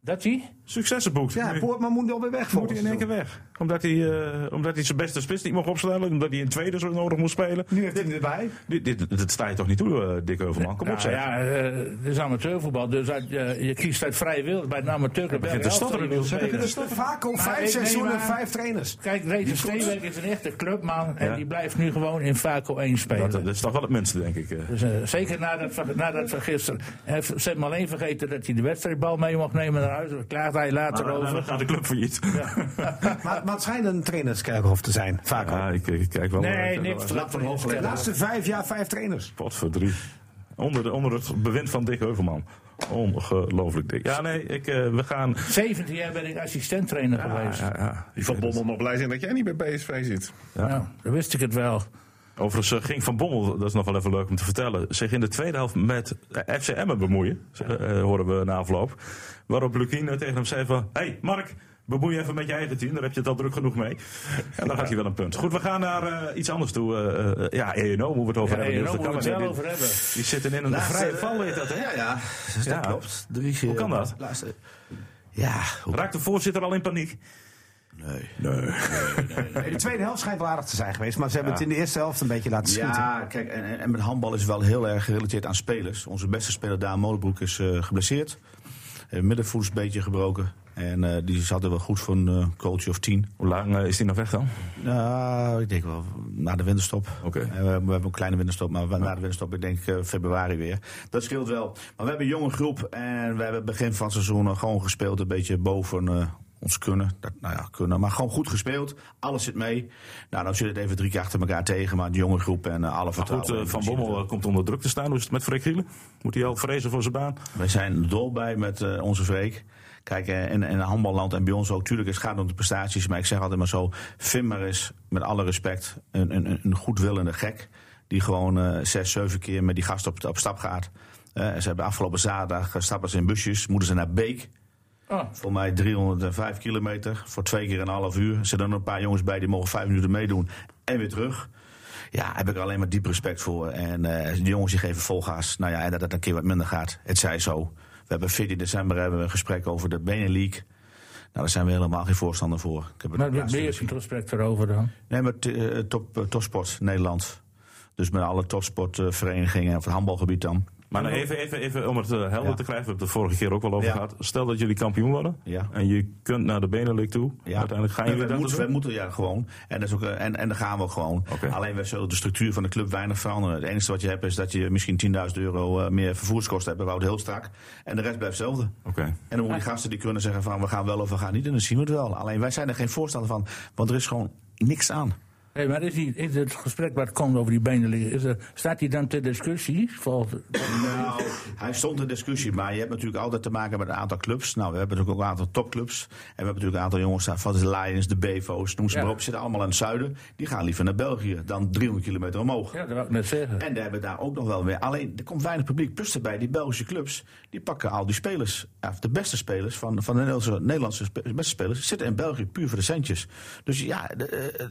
Dat hij? Successen boekt. Ja, Poortman moet alweer weg moet hij in één keer weg. Omdat hij, eh, omdat hij zijn beste spits niet mocht opstellen. Omdat hij in tweede zo nodig moest spelen. Nu heeft hij hem erbij. Dit, dit, dat sta je toch niet toe, eh, Dick Heuvelman? Kom op Nou zeg. ja, eh, het is amateurvoetbal, dus uit, je kiest uit vrije wil bij een amateurclub. begint te stotteren, Niels. Dus Vaco, Maar vijf nee, seizoenen, maar- vijf trainers. Kijk, Reza Steenberg is een echte clubman en Ja. die blijft nu gewoon in Vaco 1 spelen. Dat, dat is toch wel het minste, denk ik. Dus, zeker nadat, nadat van gisteren. Ze hebben alleen vergeten dat hij de wedstrijdbal mee mocht nemen naar huis. Daar klaagt hij later Nou, over. dan gaat de club failliet. Maar, maar het schijnt een trainerskerkhof te zijn, Vaco. Ja, ik, ik kijk wel. Nee, niks. De laatste vijf jaar vijf trainers. Pot voor drie. Onder, de, onder het bewind van Dick Heuvelman. Ongelooflijk dik. Ja, nee, ik, eh, we gaan. 17 jaar ben ik assistenttrainer geweest. Ja, ja. Die van Bommel nog blij zijn dat jij niet bij PSV zit. Nou, dan wist ik het wel. Overigens eh, ging Van Bommel, dat is nog wel even leuk om te vertellen, zich in de tweede helft met eh, FC Emmen bemoeien. horen we na afloop. Waarop Lukien tegen hem zei van, hey Mark, Bemoei je even met je eigen team, daar heb je het al druk genoeg mee. En dan gaat hij wel een punt. Goed, we gaan naar eh, iets anders toe. Eh, eh, ja, ENO moeten we het over Ja, hebben. ENO. Dat moeten we het wel over hebben. Die zitten in een Laatste, vrije val, heet dat, hè? Ja, ja. Dat Ja. klopt. Drie, Hoe kan dat? Laatste. Ja, hoe- Raakt de voorzitter al in paniek? nee. Nee, de tweede helft schijnt wel aardig te zijn geweest. Maar ze hebben het in de eerste helft een beetje laten schieten. Ja, kijk, en, en- met handbal is het wel heel erg gerelateerd aan spelers. Onze beste speler Daan Molenbroek is eh, geblesseerd. Uh, middenvoet is een beetje gebroken. En eh, die zat er wel goed voor een eh, coach of tien. Hoe lang eh, is die nog weg dan? Nou, ik denk wel na de winterstop. Oké. We, hebben- we hebben een kleine winterstop, maar na de winterstop, ik denk eh, februari weer. Dat scheelt wel. Maar we hebben een jonge groep en we hebben begin van het seizoen eh, gewoon gespeeld. Een beetje boven eh, ons kunnen. Dat, nou ja, kunnen. Maar gewoon goed gespeeld. Alles zit mee. Nou, dan zit het even drie keer achter elkaar tegen. Maar de jonge groep en eh, alle vertrouwen. goed, eh, Van. Bommel eh, komt onder druk te staan. Hoe is het met Freek Gielen? Moet hij al vrezen voor zijn baan? Wij zijn dol bij met eh, onze Freek. Kijk, eh, in, in handballand en bij ons ook. Tuurlijk, het gaat om de prestaties. Maar ik zeg altijd maar zo. Vind maar eens, met alle respect, een, een, een goedwillende gek. Die gewoon eh, zes, zeven keer met die gast op, op stap gaat. Eh, ze hebben afgelopen zaterdag stappen ze in busjes. Moeten ze naar Beek. Oh. Voor mij 305 kilometer. Voor twee keer een half uur. Er zitten er een paar jongens bij die mogen vijf minuten meedoen. En weer terug. Ja, heb ik er alleen maar diep respect voor. En eh de jongens die geven vol gas. Nou ja, en dat het een keer wat minder gaat. Het zij zo. We hebben 14 december hebben we een gesprek over de League. Nou, daar zijn we helemaal geen voorstander voor. Ik heb Maar ook ben je het respect erover dan? Nee, met eh, top, eh, topsport Nederland. Dus met alle topsportverenigingen op het handbalgebied dan. Maar nou, even, even, even om het eh, helder Ja. te krijgen. We hebben het er vorige keer ook wel over Ja. gehad. Stel dat jullie kampioen worden. Ja. En je kunt naar de Benelux toe. Ja. Uiteindelijk gaan jullie wij dat moeten, doen? wij moeten ja gewoon. En, dat is ook, eh, en, en dan gaan we gewoon. Alleen wij zullen de structuur van de club weinig veranderen. Het enige wat je hebt is dat je misschien 10.000 euro eh, meer vervoerskosten hebt. We houden heel strak. En de rest blijft hetzelfde. Oké. En dan moeten die gasten die kunnen zeggen van we gaan wel of we gaan niet. En dan zien we het wel. Alleen wij zijn er geen voorstander van. Want er is gewoon niks aan. Hey, maar is, die, is het gesprek wat komt over die benen er, staat die dan ter discussie? Volgens, Nou, hij stond in discussie, maar je hebt natuurlijk altijd te maken met een aantal clubs. Nou, we hebben natuurlijk ook een aantal topclubs. En we hebben natuurlijk een aantal jongens, van de Lions, de Bevo's, noem ze Ja. maar op. zitten allemaal in het zuiden. Die gaan liever naar België dan 300 kilometer omhoog. ja, dat wou ik net zeggen. En daar hebben we daar ook nog wel weer. Alleen, er komt weinig publiek. Plus erbij, die Belgische clubs, die pakken al die spelers. De beste spelers van, van de Nederlandse, beste spelers zitten in België puur voor de centjes. Dus ja, de, eh,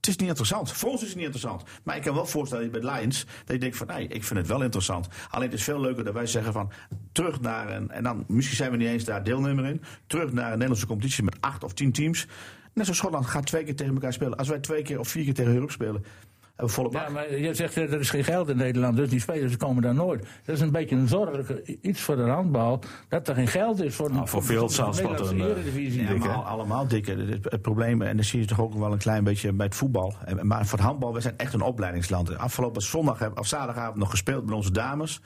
het is niet interessant. Voor ons is het niet interessant. Maar ik kan wel voorstellen bij Lions dat je denkt van nee, ik vind het wel interessant. Alleen het is veel leuker dat wij zeggen van terug naar een, en dan misschien zijn we niet eens daar deelnemer in, terug naar een Nederlandse competitie met acht of tien teams. Net zoals Schotland gaat twee keer tegen elkaar spelen. Als wij twee keer of vier keer tegen Europe spelen, volle bak. Ja, maar je zegt eh, er is geen geld in Nederland, dus die spelers komen daar nooit. Dat is een beetje een zorgelijke iets voor de handbal, dat er geen geld is voor, Nou, voor veel een, eh, eredivisie. Ja, maar al- allemaal dikke. Het, probleem, en dat zie je toch ook wel een klein beetje bij het voetbal. Maar voor het handbal, we zijn echt een opleidingsland. Afgelopen zondag heb- of zaterdagavond nog gespeeld met onze dames.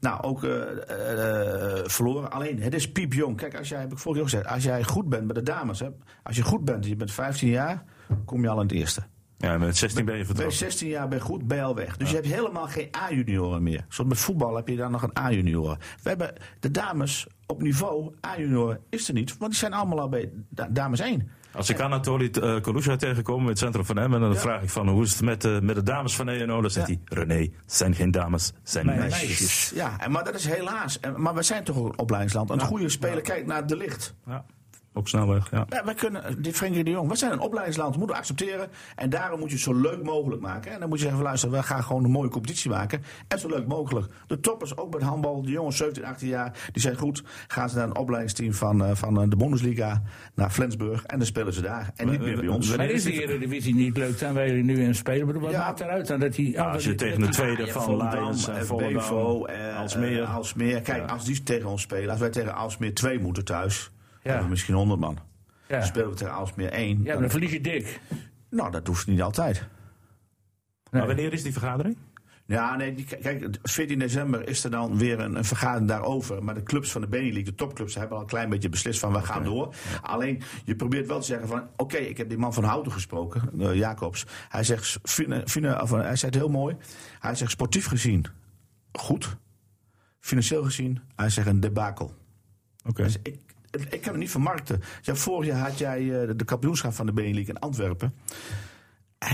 Nou, ook eh, eh, eh, verloren. Alleen, het is piepjong. Kijk, als jij, heb ik vorige keer ook gezegd, als jij goed bent met de dames. Hè, als je goed bent, je bent 15 jaar, kom je al in het eerste. Ja, met 16 ben je vertrokken. 16 jaar ben je goed, je al weg. Dus je hebt helemaal geen A-junioren meer. Zoals met voetbal heb je dan nog een A-junioren. We hebben de dames op niveau, A-junioren is er niet. Want die zijn allemaal al bij da- dames 1. Als ik Anatoly uh, Kolusha tegenkom in het centrum van hem, en dan vraag ik van hoe is het met, eh, met de dames van ENO, dan zegt Ja. hij: René, het zijn geen dames, het zijn Nee, meisjes. meisjes. Ja, maar dat is helaas. Maar we zijn toch een opleidingsland. Een goede speler kijkt naar de licht. Ja. Ook snelweg, ja. Ja, wij kunnen, die Frenkie de Jong, we zijn een opleidingsland, we moeten accepteren. En daarom moet je het zo leuk mogelijk maken. En dan moet je zeggen, van, luister, we gaan gewoon een mooie competitie maken. En zo leuk mogelijk. De toppers, ook bij het handbal, de jongens 17, 18 jaar, die zijn goed. Gaan ze naar een opleidingsteam van, eh, van eh, de Bundesliga, naar Flensburg. En dan spelen ze daar. En niet meer bij ons. Maar is die eredivisie niet leuk, zijn wij nu in spelen? Maar Wat Ja. maakt eruit dan dat die... als je tegen de tweede Ja, van Volendam, Lions en eh, Volendam, Bevo, eh, Alsmeer. eh, Alsmeer. Kijk, als die tegen ons spelen, als wij tegen Alsmeer 2 moeten thuis, hebben we misschien 100 man. Ja. Dan spelen we tegen Alsmeer 1. Ja, dan- verlies je dik. Nou, dat hoeft niet altijd. Maar wanneer is die vergadering? Ja, nee, die, kijk, 14 december is er dan weer een, een vergadering daarover. Maar de clubs van de Benelux, de topclubs, hebben al een klein beetje beslist van we gaan door. Alleen, je probeert wel te zeggen van, oké, ik heb die man van Houten gesproken, eh, Jacobs. Hij zegt, fine, fine, of, eh, hij zegt heel mooi, hij zegt sportief gezien goed. Financieel gezien, hij zegt een debakel. Oké. Dus ik, ik kan het niet vermarkten. Ja, vorig jaar had jij eh, de kampioenschap van de Benelux in Antwerpen.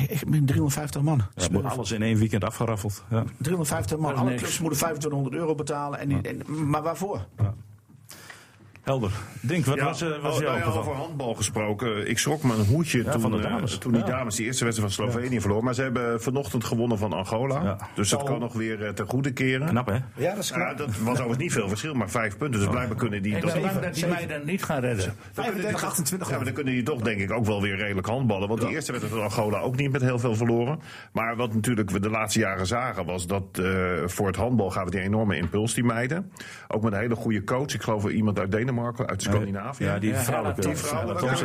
Ik ben 350 man. Ja, wordt alles in één weekend afgeraffeld. Ja. 350 man. Alle clubs moeten 2500 euro betalen. En die, en, maar waarvoor? Helder. Dink, wat Ja, was, eh, was oh, nou ja, opgevallen? over handbal gesproken. Ik schrok me een hoedje toen, van de eh, dames. toen die Ja. dames die eerste wedstrijd van Slovenië verloren. Maar ze hebben vanochtend gewonnen van Angola. Ja. Dus dat kan nog weer eh, ten goede keren. Knap, hè? Ja, dat is Ja, dat was overigens niet veel verschil, maar vijf punten. Dus blijkbaar kunnen die Ik toch... ben bang dat die meiden niet gaan redden. 35, 28 Ja, maar dan kunnen die toch denk ik ook wel weer redelijk handballen. Want die eerste wedstrijd van Angola ook niet met heel veel verloren. Maar wat natuurlijk we de laatste jaren zagen was dat eh, voor het handbal gaven die een enorme impuls, die meiden. Ook met een hele goede coach. Ik geloof wel iemand uit Denemarken, uit Scandinavië. Ja, die vrouwelijke. Die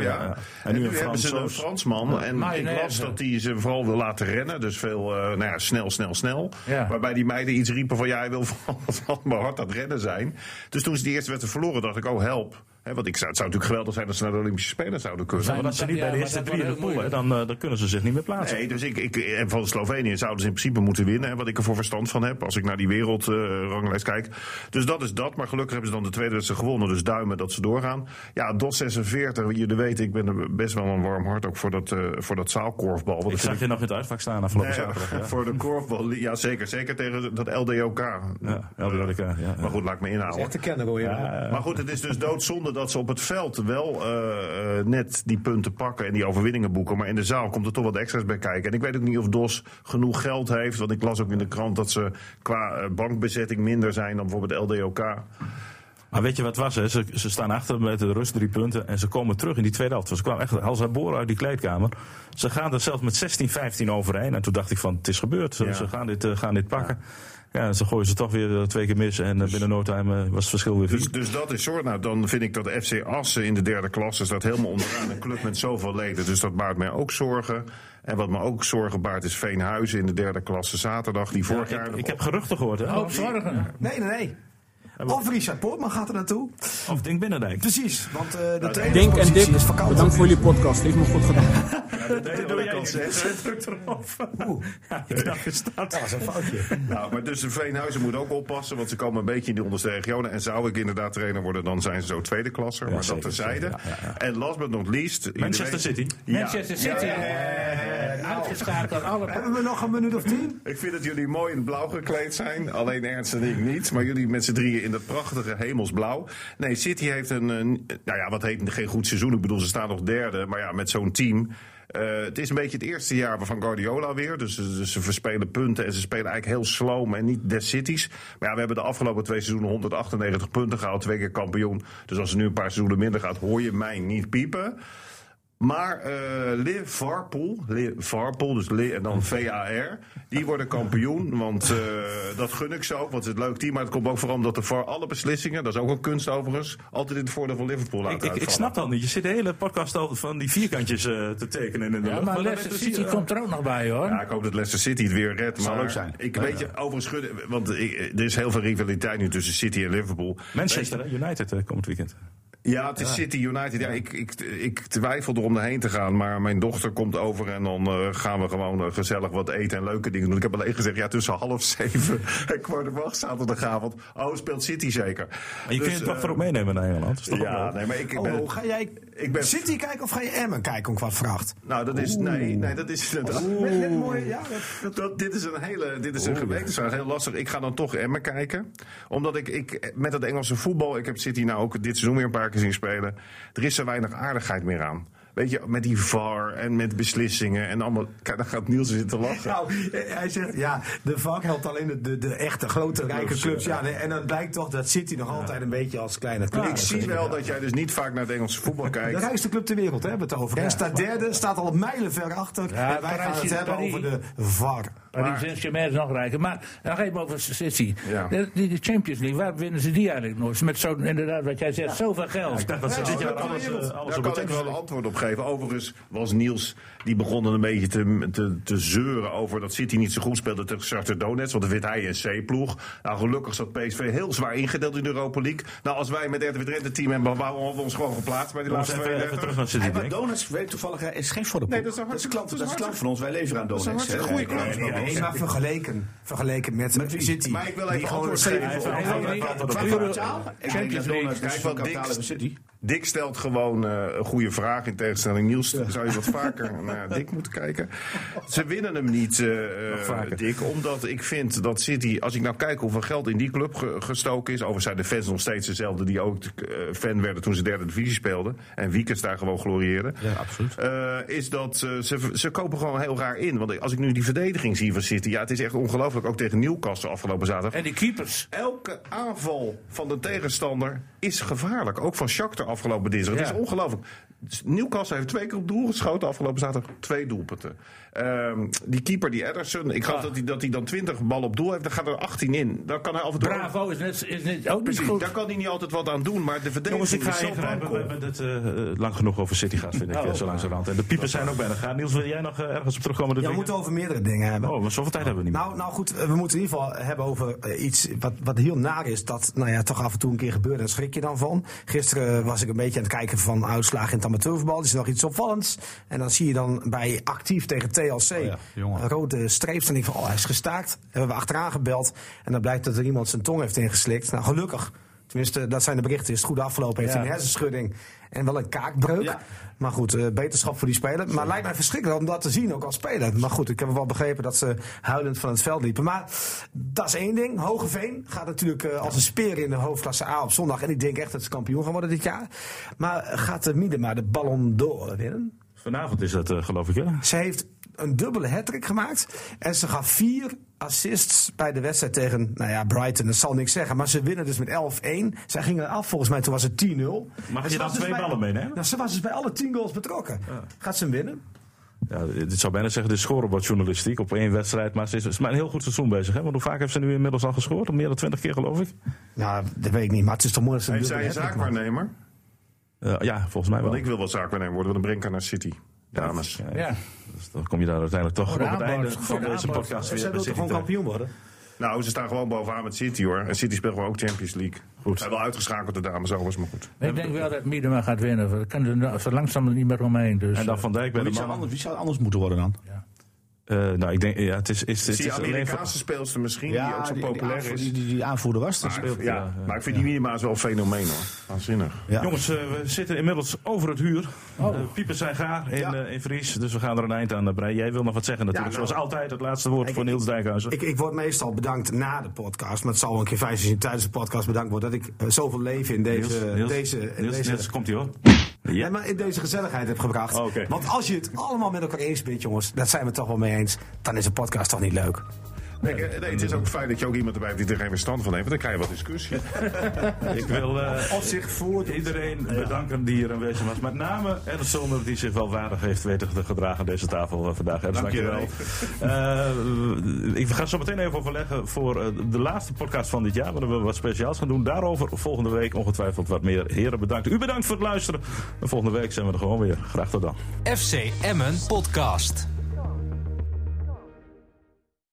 ja. ja. En, nu, hebben ze een. Fransman. En ik las dat hij ze vooral wil laten rennen. Dus veel, eh, nou ja, snel, snel, snel. Ja. Waarbij die meiden iets riepen van, ja, hij wil van maar hard aan het rennen zijn. Dus toen ze die eerste wedstrijd verloren, dacht ik, oh help. Want ik zou, het zou natuurlijk geweldig zijn dat ze naar de Olympische Spelen zouden kunnen. Zijn- Maar als ze niet Ja, bij de eerste drie in de pool, dan, eh, dan kunnen ze zich niet meer plaatsen. Nee, dus ik, ik, en van Slovenië zouden ze in principe moeten winnen. Hè, wat ik er voor verstand van heb. Als ik naar die wereldranglijst kijk. Dus dat is dat. Maar gelukkig hebben ze dan de tweede wedstrijd gewonnen. Dus duimen dat ze doorgaan. Ja, DOS 46. Jullie weten, ik ben er best wel een warm hart ook voor dat, eh, voor dat zaalkorfbal. Want Ik zag vind je nog in het uitvak staan afgelopen Nee, zaterdag. Ja, Voor de korfbal, ja zeker. Zeker tegen dat LDOK. ja, LDLK, ja, ja. Maar goed, laat ik me inhouden. Echt te kennen hoor. Ja. Maar goed, het is dus doodzonde dat ze op het veld wel eh, eh, net die punten pakken en die overwinningen boeken. Maar in de zaal komt er toch wat extra's bij kijken. En ik weet ook niet of DOS genoeg geld heeft. Want ik las ook in de krant dat ze qua eh, bankbezetting minder zijn dan bijvoorbeeld LDOK. Maar weet je wat was? Hè? Ze, ze staan achter met de rust drie punten. En ze komen terug in die tweede helft. Ze kwamen echt als boren uit die kleedkamer. Ze gaan er zelfs met 16, 15 overheen. En toen dacht ik van, het is gebeurd. Ze, Ja. ze gaan, dit, gaan dit pakken. Ja. En ze gooien ze toch weer eh, twee keer mis. En eh, binnen no time eh, was het verschil weer vier. Dus, dus dat is soort. Nou, dan vind ik dat FC Assen in de derde klasse staat helemaal onderaan. Een club met zoveel leden. Dus dat baart mij ook zorgen. En wat me ook zorgen baart is Veenhuizen in de derde klasse zaterdag. Die vorig jaar. ik, heb geruchten gehoord. Hè? Ook zorgen. Nee, nee, nee. Of Richard Poortman gaat er naartoe. Of Dink Binnendijk. Precies, want eh de Dink en Dick, bedankt voor jullie podcast. Heeft me goed gedaan. Dat doe jij niet. Druk erop. Ja, ik dacht, het staat. Dat was een foutje. Nou, maar dus de Veenhuizen moet ook oppassen, want ze komen een beetje in de onderste regionen. En zou ik inderdaad trainer worden, dan zijn ze zo tweede klasser. maar dat terzijde. zeker. Ja, ja, En last but not least... Manchester City. Ja. Manchester City. eh, Uitgeschakeld. Alle Hebben we nog een minuut of tien? Ik vind dat jullie mooi in blauw gekleed zijn. Alleen Ernst en ik niet. Maar jullie met z'n drieën in dat prachtige hemelsblauw. Nee, City heeft een, een- nou ja, wat heet geen goed seizoen. Ik bedoel, ze staan nog derde. Maar ja, met zo'n team. Eh, het is een beetje het eerste jaar van Guardiola weer. Dus, dus ze verspelen punten en ze spelen eigenlijk heel sloom en niet des cities. Maar ja, we hebben de afgelopen twee seizoenen 198 punten gehaald. Twee keer kampioen. Dus als er nu een paar seizoenen minder gaat, hoor je mij niet piepen. Maar eh Liverpool, Liverpool, dus en dan VAR, die worden kampioen. Want eh, dat gun ik ze ook, want het is een leuk team. Maar het komt ook vooral omdat de VAR alle beslissingen, dat is ook een kunst overigens, altijd in het voordeel van Liverpool laat Ik, ik, snap dat niet. Je zit de hele podcast al van die vierkantjes eh, te tekenen in de Ja, lucht. maar Leicester City komt er ook nog bij hoor. Ja, ik hoop dat Leicester City het weer redt. Zou maar leuk zijn. Ik Ja, weet je, overigens, gun- want ik, er is heel veel rivaliteit nu tussen City en Liverpool. Manchester United eh, komend weekend. Ja, het is City United. Ja, ik, ik, ik twijfel erom erheen te gaan. Maar mijn dochter komt over en dan eh, gaan we gewoon eh, gezellig wat eten en leuke dingen doen. Ik heb alleen gezegd, ja, tussen half zeven en kwart over acht zaterdagavond. Oh, speelt City zeker. Maar je Dus, kunt het toch eh, voor ook meenemen naar Engeland. Ja, nee, maar ik, ik Oh, ben... oh, ga jij Ik ben- City kijken of ga je Emmen kijken om kwart vracht? Nou, dat is... Nee, nee, dat is... Dat, Net, net mooi, ja. Dat, dat- dit is een hele, dit is een gewetensvraag, heel lastig. Ik ga dan toch Emmen kijken. Omdat ik, ik, met het Engelse voetbal, ik heb City nou ook dit seizoen weer een paar keer zien spelen. Er is zo weinig aardigheid meer aan. Weet je, met die VAR en met beslissingen en allemaal. Kijk, dan gaat Niels zitten lachen. Nou, eh, hij zegt, ja, de VAR helpt alleen de, de, de echte grote rijke clubs. Ja, nee, en dan blijkt toch dat City nog altijd een beetje als kleine club ik zie wel dat jij dus niet vaak naar het Engelse voetbal De kijkt. rijkste club ter wereld hè, hebben we het over. Hij staat derde, staat al mijlen ver achter. Ja, en wij gaan het hebben over de VAR. Paris Saint-Germain is nog rijker. Maar nog even over City. Ja. De, die, de Champions League, waar winnen ze die eigenlijk nooit? Met zo, inderdaad, wat jij zegt, zoveel geld. Ik dacht dat ze dit jaar alles, eh, alles Daar op kan het ik wel een antwoord op geven. Overigens was Niels, die begon een beetje te, te, te zeuren over dat City niet zo goed speelde tegen Shakhtar Donetsk. Want dan vindt hij een C-ploeg. Nou, gelukkig zat PSV heel zwaar ingedeeld in de Europa League. Nou, als wij met RTW Drenthe team hebben, waarom we ons gewoon geplaatst bij die laatste we even, even 32? terug naar City, Hey, maar denk Donuts, weet toevallig, is geen voor de Nee, dat is een dat is klant, dat is klant van ons. Wij leveren aan Dat is een goede klant. maar vergeleken, vergeleken met, Met wie? City. Maar ik wil even die gewoon antwoord geven. geven. Champions League. donuts Kijk, wat kapitaal Dick- stelt gewoon eh, een goede vraag. In tegenstelling Niels zou je wat vaker naar Dick moeten kijken. Ze winnen hem niet, eh, eh, vaker. Dick. Omdat ik vind dat City... Als ik nou kijk hoeveel geld in die club ge- gestoken is... Overigens zijn de fans nog steeds dezelfde... die ook fan werden toen ze derde divisie speelden. En Wiekers daar gewoon glorieerden. Ja, absoluut. Eh, is dat ze, ze kopen gewoon heel raar in. Want als ik nu die verdediging zie van City... Ja, het is echt ongelooflijk. Ook tegen Newcastle afgelopen zaterdag. En die keepers. Elke aanval van de tegenstander is gevaarlijk. Ook van Shakhtar afgelopen dinsdag. Het is ongelooflijk. Newcastle heeft twee keer op doel geschoten afgelopen zaterdag. Twee doelpunten. Ehm, die keeper, die Ederson. Ik geloof dat hij, dat hij dan 20 ballen op doel heeft. Dan gaat er 18 in. Dan kan hij af en toe... Bravo is net, is net ook niet Precies, goed. daar kan hij niet altijd wat aan doen. Maar de verdediging Jongens, ik ga is zo ingrijpen. We hebben het eh, lang genoeg over City gehad, vind ik, Oh. eh, zo langzamerhand. En de piepers zijn ook bijna gaan. Niels, wil jij nog eh, ergens op terugkomen? De Ja, we moeten over meerdere dingen hebben. Oh, maar zoveel tijd hebben we niet meer. Nou, nou goed, we moeten in ieder geval hebben over iets wat, wat heel naar is. Dat nou ja, toch af en toe een keer gebeurt. Daar schrik je dan van. Gisteren was ik een beetje aan het kijken van uitslagen in het amateurvoetbal. Er is nog iets opvallends. En dan zie je dan bij actief tegen TLC ja, een rode streep. Ik van, oh, hij is gestaakt. Hebben we achteraan gebeld. En dan blijkt dat er iemand zijn tong heeft ingeslikt. Nou, gelukkig. Tenminste, dat zijn de berichten. Is het goed afgelopen. Heeft Ja. hij een hersenschudding en wel een kaakbreuk. Ja. Maar goed, eh, beterschap voor die speler. Maar lijkt mij verschrikkelijk om dat te zien, ook als speler. Maar goed, ik heb wel begrepen dat ze huilend van het veld liepen. Maar dat is één ding. Hogeveen gaat natuurlijk eh, als een speer in de hoofdklasse A op zondag. En ik denk echt dat ze kampioen gaan worden dit jaar. Maar gaat de Miedema de Ballon d'Or winnen? Vanavond is dat, eh, geloof ik, hè? Ze heeft een dubbele hattrick gemaakt. En ze gaf vier assists bij de wedstrijd tegen nou ja, Brighton. Dat zal niks zeggen. Maar ze winnen dus met 11-1. Zij gingen af volgens mij. Toen was het 10-0. Mag je ze dan dus twee bij- ballen meenemen? Nou, ze was dus bij alle 10 goals betrokken. Gaat ze hem winnen? Ja, dit zou bijna zeggen, de scorebordjournalistiek op één wedstrijd. Maar ze is, ze is maar een heel goed seizoen bezig. Hè? Want hoe vaak heeft ze nu inmiddels al gescoord? Meer dan twintig keer, geloof ik. Nou, dat weet ik niet. Maar het is toch mooi dat ze Heeft zij een zaakwaarnemer? Eh, ja, volgens mij wel. Want ik wil wel zaakwaarnemer worden. Want dan breng ik haar naar City. Dames. Ja, Ja. dus dan kom je daar uiteindelijk toch op het einde van de deze podcast Ze weer bij willen gewoon kampioen worden? Nou, ze staan gewoon bovenaan met City hoor. En City speelt gewoon ook Champions League. Goed. Zijn wel uitgeschakeld de dames overigens, maar goed. Ik denk wel dat Miedema gaat winnen. We kunnen er zo langzaam niet meer omheen. Dus, En dan Van Dijk bij de Wie zou, mannen. anders, wie zou anders moeten worden dan? Eh, nou, ik denk, ja, het is, is, het Die is alleen. Amerikaanse speelster misschien, die ook zo die, populair die, is. Die, die, die aanvoerder was. Maar, speelt. ja, ja, maar ik vind die Minima wel een fenomeen hoor. Waanzinnig. Ja. Jongens, eh, we zitten inmiddels over het huur. Oh. De piepers zijn gaar in, Ja. eh, in Fries, dus we gaan er een eind aan breien. Jij wil nog wat zeggen natuurlijk. Ja, nou, Zoals altijd het laatste woord ik- voor Niels Dijkhuizen. Ik, ik word meestal bedankt na de podcast. Maar het zal wel een keer fijn zijn als je tijdens de podcast bedankt wordt. Dat ik eh, zoveel leven in deze... Niels, Niels, deze, Niels, deze Niels, komt ie hoor. Ja, maar in deze gezelligheid heb gebracht. Oh. Want als je het allemaal met elkaar eens bent, jongens, dat zijn we toch wel mee eens, dan is een podcast toch niet leuk. Nee, eh, nee, het is ook fijn dat je ook iemand erbij hebt die er geen verstand van heeft. Want dan krijg je wat discussie. Ik wil eh, Of zich voor iedereen bedanken die hier aanwezig was. Met name Ernst Zonder, die zich wel waardig heeft weten te gedragen aan deze tafel eh, vandaag. Ernst, Dank je dankjewel. Eh, ik ga zo meteen even overleggen voor eh, de laatste podcast van dit jaar. Waarin we wat speciaals gaan doen. Daarover volgende week ongetwijfeld wat meer. Heren, bedankt. U bedankt voor het luisteren. En volgende week zijn we er gewoon weer. Graag tot dan. FC Emmen Podcast.